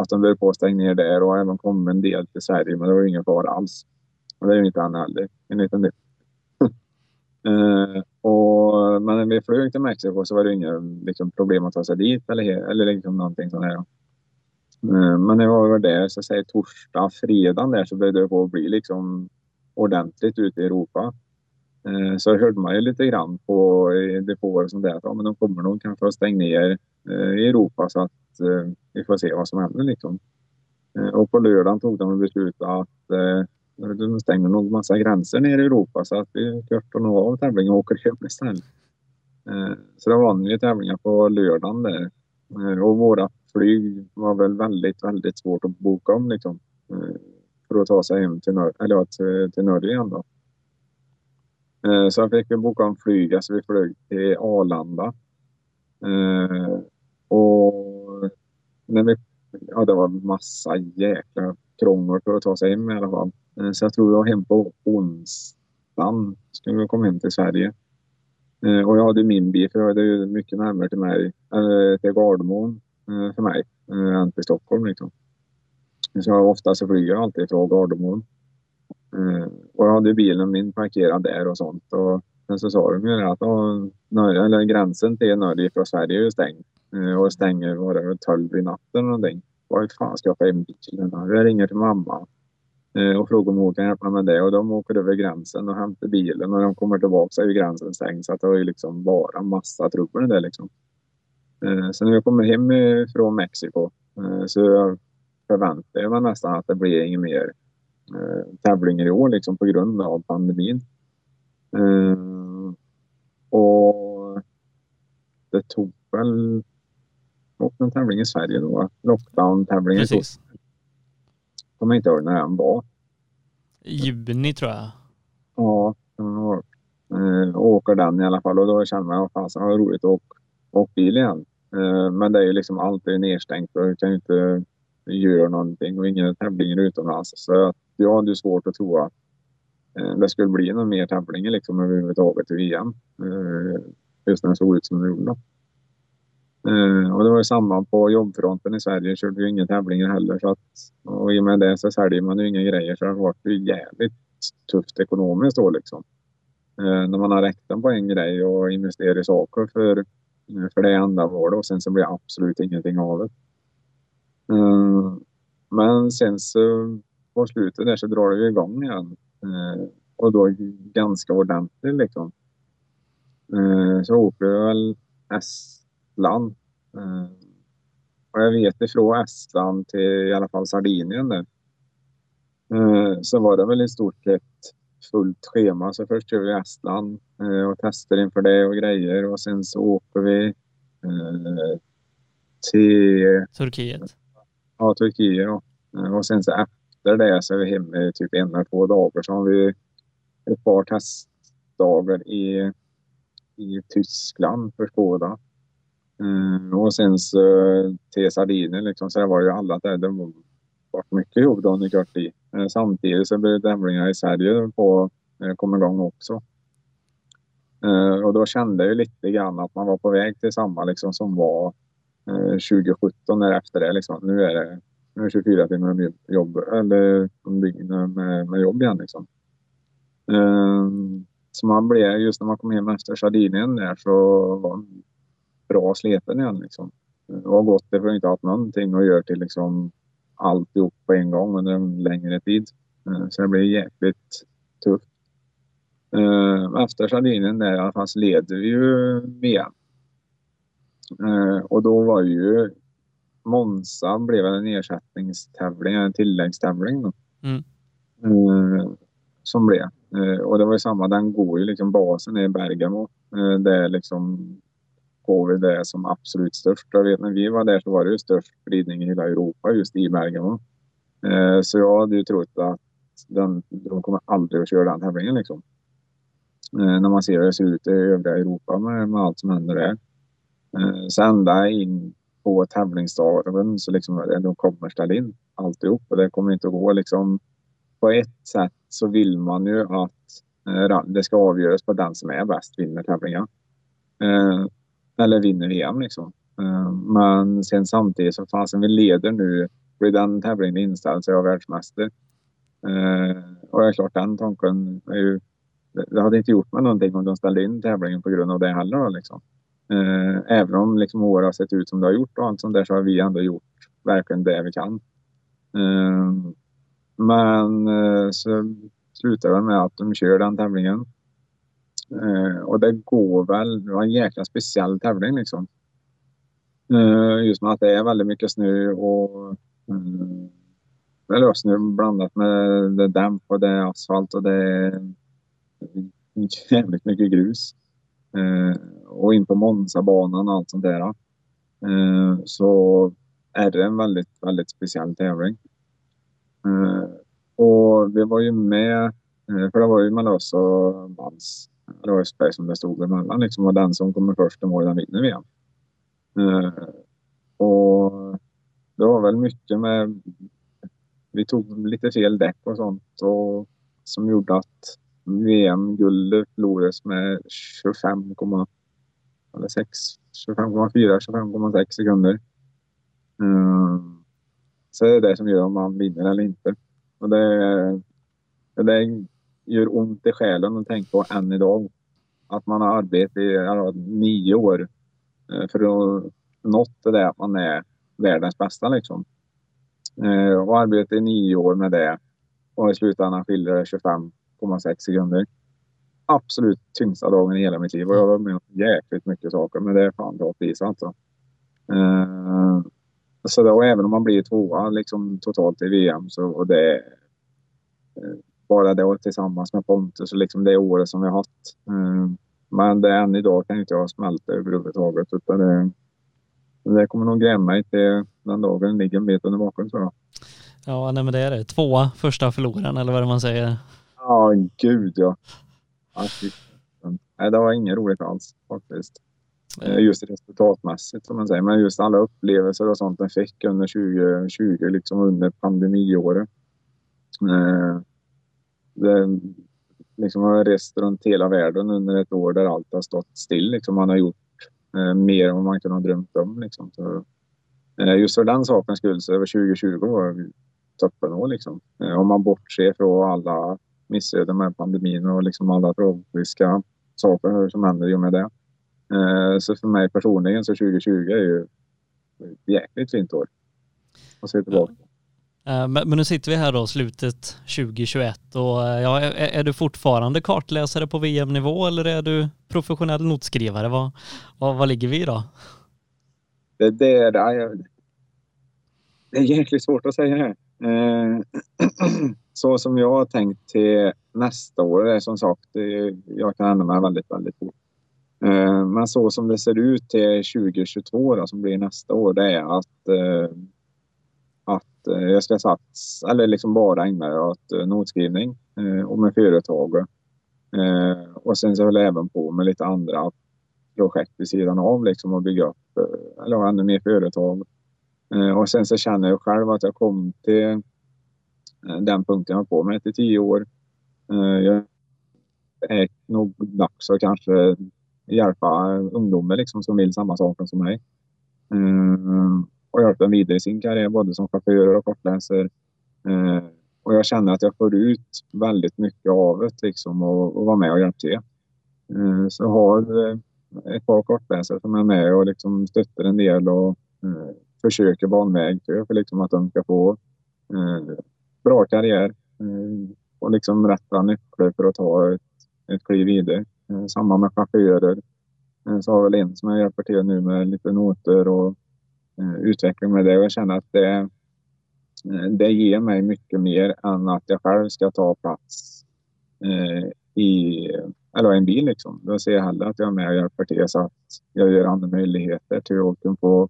att de började på att stänga ner där och även kom en del till Sverige men det var ingen fara alls. Och det är ju inte han heller, en del del. och, men när vi flög till Mexiko så var det inga liksom, problem att ta sig dit eller, eller liksom någonting sånt här. Eh, men när jag var där, så säger torsdag, fredag där så började det på att bli liksom ordentligt ute i Europa. Eh, så hörde man ju lite grann på depåer och sånt där att ja, men de kommer nog kanske att stänga ner eh, i Europa så att eh, vi får se vad som händer liksom. Eh, och på lördagen tog de beslut att de stänger nog massa gränser nere i Europa så att vi körde nog av tävlingen och åker hem istället. Eh, så det var ju tävlingar på lördagen där. Eh, och våra flyg var väl väldigt, väldigt svårt att boka om liksom. Eh, för att ta sig hem till, Nor eller till, till Norge igen då. Så jag fick boka om flyg, alltså vi flög till Arlanda. Och när vi, ja, det var massa jäkla krångel för att ta sig hem i alla fall. Eh, så jag tror jag var hem på onsdagen. Skulle jag komma hem till Sverige. Eh, och jag hade min bil för jag hade mycket närmare till mig, eh, till Gardermoen. För mig än till Stockholm. Liksom. Så ofta så flyger jag alltid från Gardermoen. Och jag hade bilen min parkerad där och sånt. Och sen så sa de ju att Norge, eller gränsen till Norge från Sverige är stängd. Och stänger var det 12 i natten eller någonting. Vad fan ska jag få hem bilen? Jag ringer till mamma Eh, och frågar om hon kan hjälpa mig med det. Och de åker över gränsen och hämtar bilen och de kommer tillbaka så är gränsen stängd. Så att det var ju liksom bara massa trubbel där liksom. Eh, så när jag kommer hem från Mexiko eh, så förväntar jag mig nästan att det blir inga mer tävlingar i år liksom på grund av pandemin. Och det tog väl en tävling i Sverige då. Lockdown-tävlingen. Precis. Kommer inte ihåg när den var. Juni tror jag. Ja, äh, åker den i alla fall och då känner man att det var roligt att åka, åka bil igen. Eh, men det är ju liksom alltid nedstängt och kan ju inte göra någonting och inga tävlingar utomlands. Så jag hade ju svårt att tro att eh, det skulle bli någon mer tävlingar liksom överhuvudtaget i VM. Eh, just när det såg ut som det gjorde. Eh, och det var ju samma på jobbfronten i Sverige. Körde ju inga tävlingar heller. Så att, och i och med det så säljer man ju inga grejer. Så det har varit jävligt tufft ekonomiskt då liksom. Eh, när man har räknat på en grej och investerat i saker för, för det ändamålet och sen så blir det absolut ingenting av det. Eh, men sen så på slutet där så drar det ju igång igen. Eh, och då ganska ordentligt liksom. Eh, så åker jag väl S Eh, och jag vet ifrån Estland till i alla fall Sardinien där. Eh, så var det väl i stort sett fullt schema. Så först gör vi Estland eh, och testar inför det och grejer och sen så åker vi till Turkiet. Ja, Turkiet ja. Och sen så efter det så är vi hemma i typ en eller två dagar. Så har vi ett par testdagar i, i Tyskland för Skoda. Mm, och sen så till Sardinien liksom. Så det var ju alla där. Det var mycket jobb då under kort tid. Eh, Samtidigt så blev det tävlingar i Sverige på eh, kom igång också. Eh, Och då kände jag ju lite grann att man var på väg till samma liksom som var eh, 2017 när efter det liksom. Nu är det nu är 24 timmar med jobb eller om dygn med, med jobb igen liksom. Eh, Så man blev, just när man kom hem efter Sardinien där så var bra sliten igen liksom. Och har gått ifrån inte haft någonting att göra till liksom alltihop på en gång under en längre tid. Eh, Så det blev jäkligt tufft. Eh, Efter Sardinien där i alla fall så leder vi ju VM. Eh, Och då var ju Monza blev en ersättningstävling, en tilläggstävling då. Mm. Som blev. Och det var ju samma, den går ju liksom, basen i Bergamo. Det är liksom får vi det som absolut störst. Jag vet när vi var där så var det ju störst spridning i hela Europa just i Bergamo. Eh, Så jag hade ju trott att den, de kommer aldrig att köra den tävlingen liksom. Eh, När man ser hur det ser ut i övriga Europa med, med allt som händer där. Eh, Så ända in på tävlingsdagen så liksom de kommer ställa in alltihop och det kommer inte att gå liksom. På ett sätt så vill man ju att eh, det ska avgöras på den som är bäst vinner tävlingen. Eh, eller vinner VM liksom. Eh, men sen samtidigt som fasen vi leder nu. Blir den tävlingen inställd så är jag världsmästare. Eh, och det är klart den tanken är ju... det- hade inte gjort mig någonting om de ställde in tävlingen på grund av det heller då, liksom. Eh, även om liksom året har sett ut som det har gjort och allt sånt där så har vi ändå gjort verkligen det vi kan. Men så slutar det med att de kör den tävlingen. Eh, och det går väl, det var en jäkla speciell tävling liksom. Eh, just med att det är väldigt mycket snö och eh, eller snö blandat med det dämp och det är asfalt och det är jävligt mycket grus. Eh, och in på Monza-banan och allt sånt där. Eh, så är det en väldigt, väldigt speciell tävling. Eh, och vi var ju med, eh, för det var ju mellan oss och Vals det var Östberg som det stod emellan liksom och den som kommer först i mål den vinner VM. Eh, och det var väl mycket med vi tog lite fel däck och sånt och som gjorde att VM-guldet förlorades med 25, eller 6, 25,4, 25,6 sekunder. Eh, så det är det som gör om man vinner eller inte. Och det, det gör ont i själen att tänka på än idag. Att man har arbetat i ja, nio år eh, för att nått det där att man är världens bästa liksom. Eh, och arbetat i nio år med det och i slutändan skiljer det 25,6 sekunder. Absolut tyngsta dagen i hela mitt liv och jag har varit med om jäkligt mycket saker men det är fan bra pris alltså. Eh, så då, även om man blir tvåa liksom totalt i VM så och det är bara det och tillsammans med Pontus och liksom det året som vi har haft. Eh, Men det än idag kan inte jag smälta överhuvudtaget utan det, det kommer nog gräma mig till den dagen ligger en bit under bakom tror jag. Ja, nej men det är det. Tvåa, första förloraren eller vad det man säger. Ja, gud ja. Nej, det var inget roligt alls faktiskt. Eh, Just resultatmässigt som man säger. Men just alla upplevelser och sånt jag fick under 2020, liksom under pandemiåret. Det, liksom har rest runt hela världen under ett år där allt har stått still. Liksom man har gjort Eh, mer än vad man kunde ha drömt om. Liksom. Så, eh, just för den sakens skull så över 2020 var toppenår. Liksom. Eh, om man bortser från alla missöden med pandemin och liksom alla tragiska saker som händer i och med det. Eh, så för mig personligen så 2020 är ju ett jäkligt fint år. att se tillbaka. på. Eh, men, nu sitter vi här då slutet 2021 och eh, ja, är, är du fortfarande kartläsare på VM-nivå eller är du professionell notskrivare? Vad, vad, vad ligger vi i då? Det, det, är, det, det är jäkligt svårt att säga eh, så som jag har tänkt till nästa år är som sagt, jag kan ändra mig väldigt, väldigt fort. Men så som det ser ut till 2022 då, som blir nästa år, det är att, att eh, jag ska satsa, eller liksom bara ägna mig åt eh, notskrivning eh, och med företag. Eh, och sen så höll jag även på med lite andra projekt vid sidan av liksom och bygga upp eller ha ännu mer företag. Och sen så känner jag själv att jag kom till den punkten jag har på mig till tio år. Jag är nog dags att kanske hjälpa ungdomar liksom, som vill samma saker som mig. Och hjälpa dem vidare i sin karriär, både som chaufförer och kortläsare. Eh, och jag känner att jag får ut väldigt mycket av det liksom, och, och vara med och hjälpa till. Eh, så jag har eh, ett par kortläsare som är med och liksom stöttar en del och eh, försöker bana väg för liksom att de ska få eh, bra karriär eh, och liksom rätta nycklar för att ta ett, ett kliv vidare. Eh, samma med chaufförer. Eh, så har väl en som jag hjälper till nu med lite noter och Eh, utveckling med det. Och jag känner att det, eh, det ger mig mycket mer än att jag själv ska ta plats eh, i eller en bil. Liksom. Då ser jag hellre att jag är med och hjälper till så att jag ger andra möjligheter till att kunna få,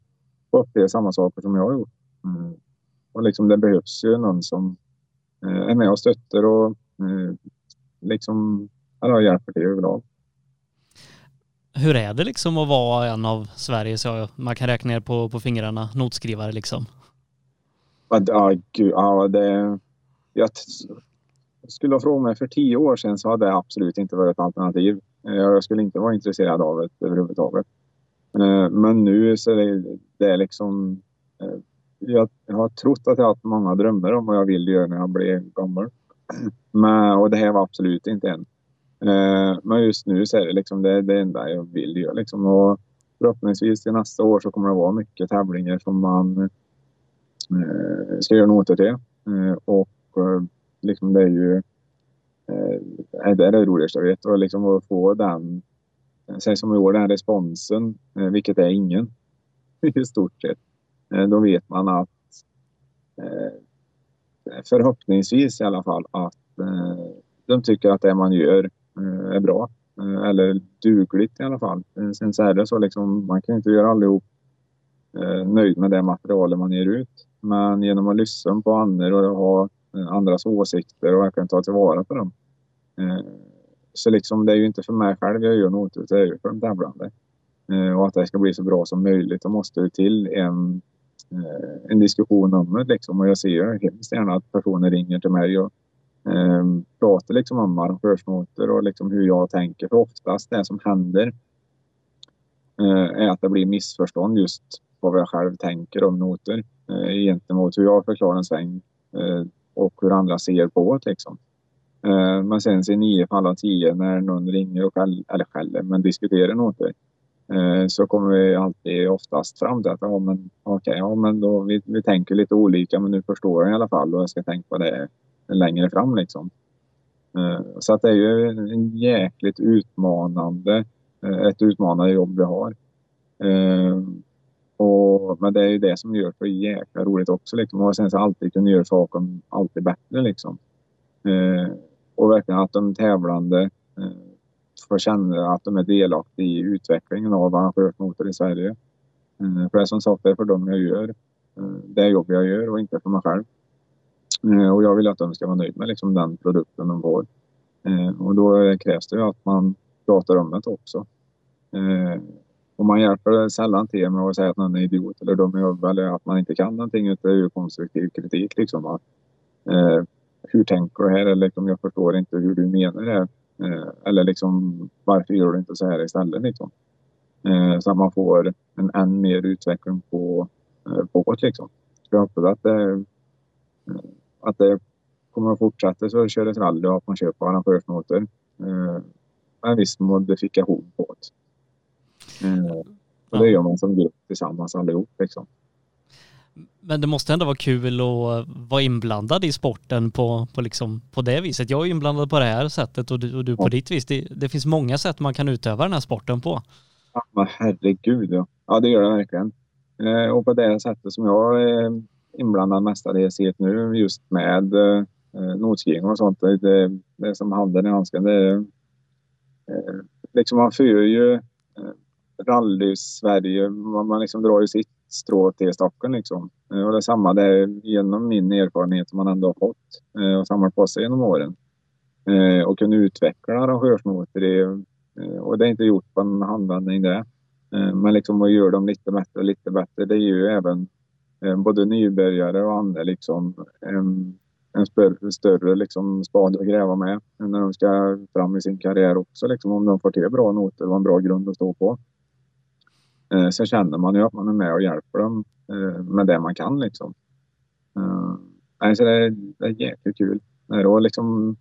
få uppleva samma saker som jag har gjort. Mm. Och liksom, det behövs ju någon som är med och stöttar och liksom, eller hjälper till överlag hur är det liksom att vara en av Sveriges, ja, man kan räkna ner på, på fingrarna, notskrivare liksom? Ja, gud, ja det... Jag skulle ha frågat mig för tio år sedan så hade det absolut inte varit ett alternativ. Eh, jag skulle inte vara intresserad av det överhuvudtaget. Eh, men nu så är det, det är liksom... Eh, jag har trott att jag har haft många drömmar om vad jag vill göra när jag blir gammal. Men, och det här var absolut inte en. Eh, men just nu så är det liksom det, det enda jag vill göra. Liksom. Och förhoppningsvis till nästa år så kommer det vara mycket tävlingar som man eh, ska göra noter till. Eh, och eh, liksom det är ju eh, det är det roligaste jag vet. Och liksom att få den, säg som i år, den responsen, eh, vilket är ingen i stort sett. Eh, då vet man att eh, förhoppningsvis i alla fall att eh, de tycker att det man gör Eh, är bra. Eh, eller dugligt i alla fall. Eh, sen så är det så liksom, man kan inte göra allihop eh, nöjd med det materialet man ger ut. Men genom att lyssna på andra och ha eh, andras åsikter och verkligen ta tillvara på dem. Så liksom, det är ju inte för mig själv jag gör något, utan det är ju för de tävlande. Och att det ska bli så bra som möjligt, då måste det till en, en diskussion om det. Liksom. Och jag ser ju hemskt gärna att personer ringer till mig och eh, pratar liksom om arrangörsnoter och liksom hur jag tänker. För oftast det som händer eh, är att det blir missförstånd just på vad jag själv tänker om noter eh, gentemot hur jag förklarar en sväng eh, och hur andra ser på det. Liksom. Eh, men sen i nio fall av tio när någon ringer och skäller, eller skäller, men diskuterar noter eh, så kommer vi alltid oftast fram till att ja, men, okay, ja, men då, vi, vi tänker lite olika men nu förstår jag i alla fall och jag ska tänka på det längre fram liksom. Eh, så att det är ju en jäkligt utmanande, eh, ett utmanande jobb vi har. Eh, och, men det är ju det som gör det så jäkla roligt också liksom. Och sen så alltid kunna göra saker alltid bättre liksom. Och verkligen att de tävlande får känna att de är delaktiga i utvecklingen av arrangörsmotor i Sverige. För det är som sagt det är för dem jag gör det jobb jag gör och inte för mig själv. Eh, och jag vill att de ska vara nöjda med liksom den produkten de får. Eh, och då krävs det ju att man pratar om det också. Eh, och man hjälper sällan till med att säga att någon är idiot eller dum i huvudet eller att man inte kan någonting. Utan det är ju konstruktiv kritik. Liksom, att, eh, hur tänker du här? Eller liksom, jag förstår inte hur du menar det. Eh, eller liksom, varför gör du inte så här istället? Liksom. Eh, så att man får en än mer utveckling på eh, båt liksom. Jag hoppas att det, att det kommer att fortsätta så kör ett rally och att man köper arrangörsmotor. Med en viss modifikation på det. Och det gör man som grupp tillsammans allihop liksom. Men det måste ändå vara kul att vara inblandad i sporten på, på, liksom, på det viset. Jag är inblandad på det här sättet och du, och du på ja. ditt vis. Det, det, finns många sätt man kan utöva den här sporten på. Ja, men herregud ja. Ja, det gör det verkligen. Eh, och på det sättet som jag är inblandad mestadels i nu just med eh, notskrivning och sånt. Det, det, det som handen i handsken. Det, eh, liksom man för ju eh, rally-Sverige. Man, man liksom drar ju sitt strå till stocken liksom. Eh, och det är samma där genom min erfarenhet som man ändå har fått eh, och samlat på sig genom åren. Eh, och kunna utveckla arrangörsmotor eh, och det är inte gjort på en handvändning det. Eh, men liksom att göra dem lite bättre och lite bättre, det är ju även Eh, både nybörjare och andra liksom en, en större, större liksom spade att gräva med när de ska fram i sin karriär också. Liksom, om de får till bra noter och en bra grund att stå på. Eh, så känner man ju att man är med och hjälper dem eh, med det man kan liksom. Eh, alltså det, är, det är jäkligt kul. Och liksom,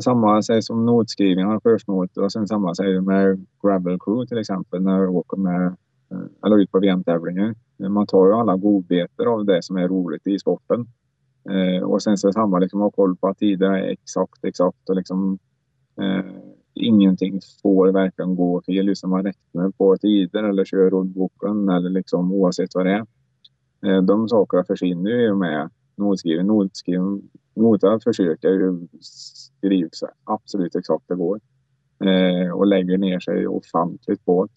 samma sig som notskrivningar, försnoter och sen samma sig med Gravel Crew till exempel när jag åker med Eh, eller ut på VM-tävlingar. Eh, man tar ju alla godbitar av det som är roligt i sporten. Eh, och sen så samma liksom ha koll på att tiderna är exakt, exakt och liksom ingenting får verkligen gå fel just när man räknar på tider eller kör roddboken eller liksom oavsett vad det är. Eh, de sakerna försvinner ju med notskriven. Notskriven notar försöker ju skriva så absolut exakt det går eh, och lägger ner sig ofantligt på det.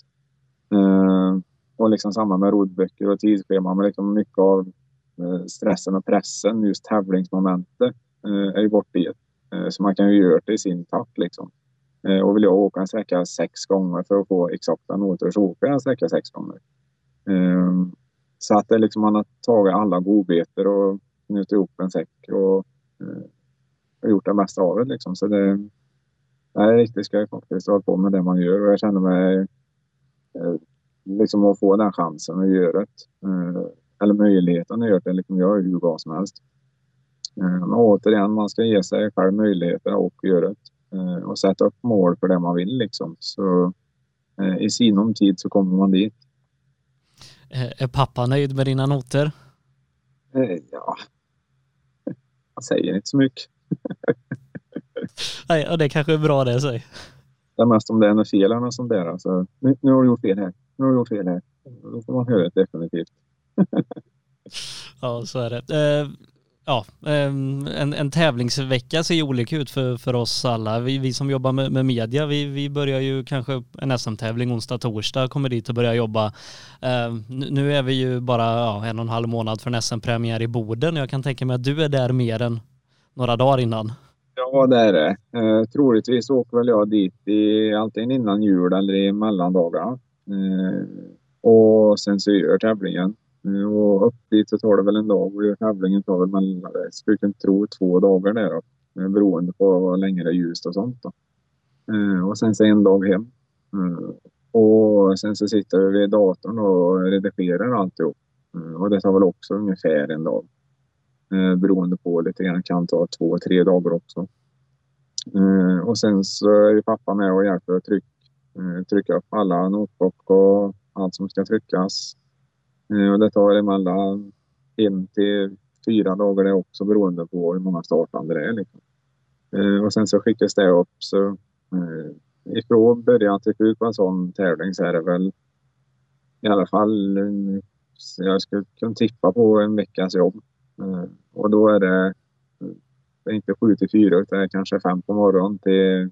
Eh, och liksom samma med rodböcker och tidsschema. Men liksom mycket av eh, stressen och pressen, just tävlingsmomentet, eh, är ju borta i eh, Så man kan ju göra det i sin takt liksom. Eh, och vill jag åka en sträcka sex gånger för att få exakta noter så åker jag en sträcka sex gånger. Ehm, så att det liksom man har tagit alla godbitar och knutit ihop en säck och, och gjort det mesta av det. Liksom. Så det, det är riktigt skoj faktiskt att hålla på med det man gör och jag känner mig liksom att få den chansen att göra det. Eller möjligheten att göra det. Liksom jag gör ju vad som helst. Men återigen, man ska ge sig själv möjligheter att göra det. Eh, och sätta upp mål för det man vill. Liksom. Så eh, i sinom tid så kommer man dit. Eh, är pappa nöjd med dina noter? Ja, han säger inte så mycket. Nej, och det kanske är bra det säg. Det är mest om det är något fel eller något sånt där. Alltså, nu, nu har du gjort fel här. Nu har du gjort fel här. Då får man höra det definitivt. ja, så är det ja, ehm, en, en tävlingsvecka ser ju olika ut för, för oss alla. Vi, vi som jobbar med, med media, vi, vi börjar ju kanske en SM-tävling onsdag, torsdag, kommer dit och börjar jobba. Ehm, nu är vi ju bara ja, en och en halv månad från SM-premiär i Boden. Jag kan tänka mig att du är där mer än några dagar innan. Ja, det är det. Eh, troligtvis åker väl jag dit i, antingen innan jul eller i mellandagarna. Eh, och sen så gör tävlingen. Eh, och upp dit så tar det väl en dag och tävlingen tar väl mellan, jag skulle kunna tro två dagar där då. Eh, beroende på hur länge det är ljust och sånt då. Eh, och sen så en dag hem. Eh, och sen så sitter vi vid datorn och redigerar alltihop. Eh, och det tar väl också ungefär en dag. Eh, beroende på lite grann, kan ta två, tre dagar också. Eh, och sen så är ju pappa med och hjälper att tryck, eh, trycka upp alla notblock och allt som ska tryckas. Eh, och det tar emellan en till fyra dagar det också beroende på hur många startande det är. Liksom. Eh, och sen så skickas det upp. Så, eh, ifrån början typ till slut på en sån tävling så är det väl i alla fall, jag skulle kunna tippa på en veckas jobb. Eh, och då är det, det är inte 7 till 4 utan det är kanske 5 på morgonen till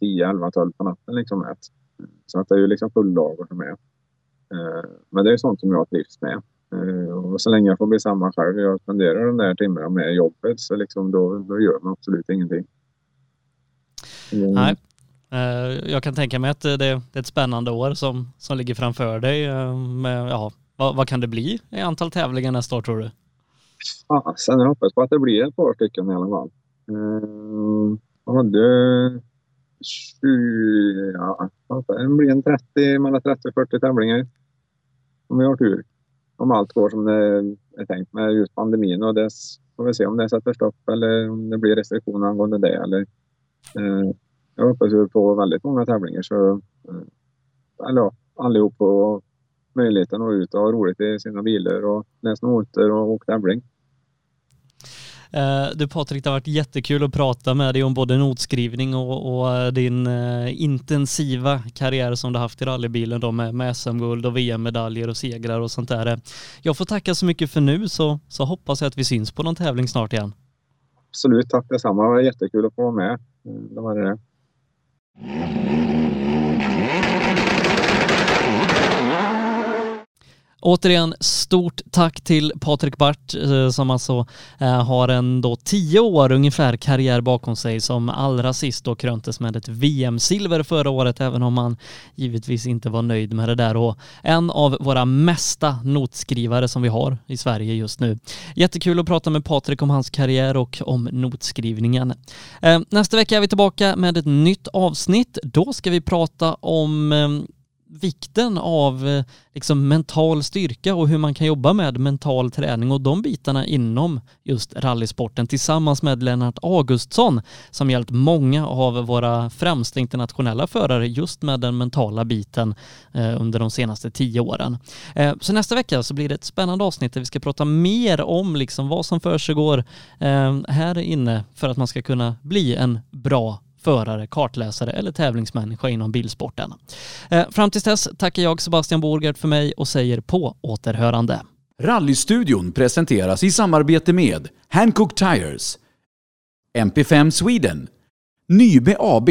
10, 11, 12 på natten. Liksom. Så att det är ju liksom fulldagar som är. Eh, men det är sånt som jag trivs med. Eh, och så länge jag får bli samma själv, jag spenderar de där timmarna med jobbet, så liksom då, då gör man absolut ingenting. Mm. Nej, eh, jag kan tänka mig att det är ett spännande år som, som ligger framför dig. Med, ja, vad, vad kan det bli i antal tävlingar nästa år tror du? Fasen, jag hoppas på att det blir ett par stycken i alla fall. Ehm, jag hade 20, ja, det blir en 30, mellan 30 och 40 tävlingar. Om vi har tur. Om allt går som det är tänkt med just pandemin och det får vi se om det sätter stopp eller om det blir restriktioner angående det. Eller, eh, jag hoppas ju på väldigt många tävlingar så eh, eller ja, allihop och möjligheten att ut och ha roligt i sina bilar och läsa noter och åka tävling. Eh, du Patrik, det har varit jättekul att prata med dig om både notskrivning och, och eh, din eh, intensiva karriär som du haft i rallybilen då med, med SM-guld och VM-medaljer och segrar och sånt där. Jag får tacka så mycket för nu så, så hoppas jag att vi syns på någon tävling snart igen. Absolut, tack detsamma. Det var jättekul att få vara med. Det var det. Återigen, stort tack till Patrik Bart eh, som alltså eh, har en då tio år ungefär karriär bakom sig som allra sist då kröntes med ett VM-silver förra året även om han givetvis inte var nöjd med det där och en av våra mesta notskrivare som vi har i Sverige just nu. Jättekul att prata med Patrik om hans karriär och om notskrivningen. Eh, nästa vecka är vi tillbaka med ett nytt avsnitt. Då ska vi prata om vikten av eh, liksom mental styrka och hur man kan jobba med mental träning och de bitarna inom just rallysporten tillsammans med Lennart Augustsson som hjälpt många av våra främsta internationella förare just med den mentala biten eh, under de senaste tio åren. Eh, så nästa vecka så blir det ett spännande avsnitt där vi ska prata mer om liksom vad som försiggår eh, här inne för att man ska kunna bli en bra förare, kartläsare eller tävlingsmänniska inom bilsporten. Eh, fram tills dess tackar jag Sebastian Borgert för mig och säger på återhörande. Rallystudion presenteras i samarbete med Hancock Tires, MP5 Sweden, Nybe AB,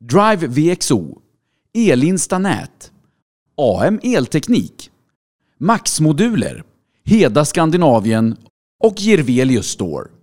Drive VXO, Elinsta Nät, AM Elteknik, Max Moduler, Heda Skandinavien och Gervelius Store.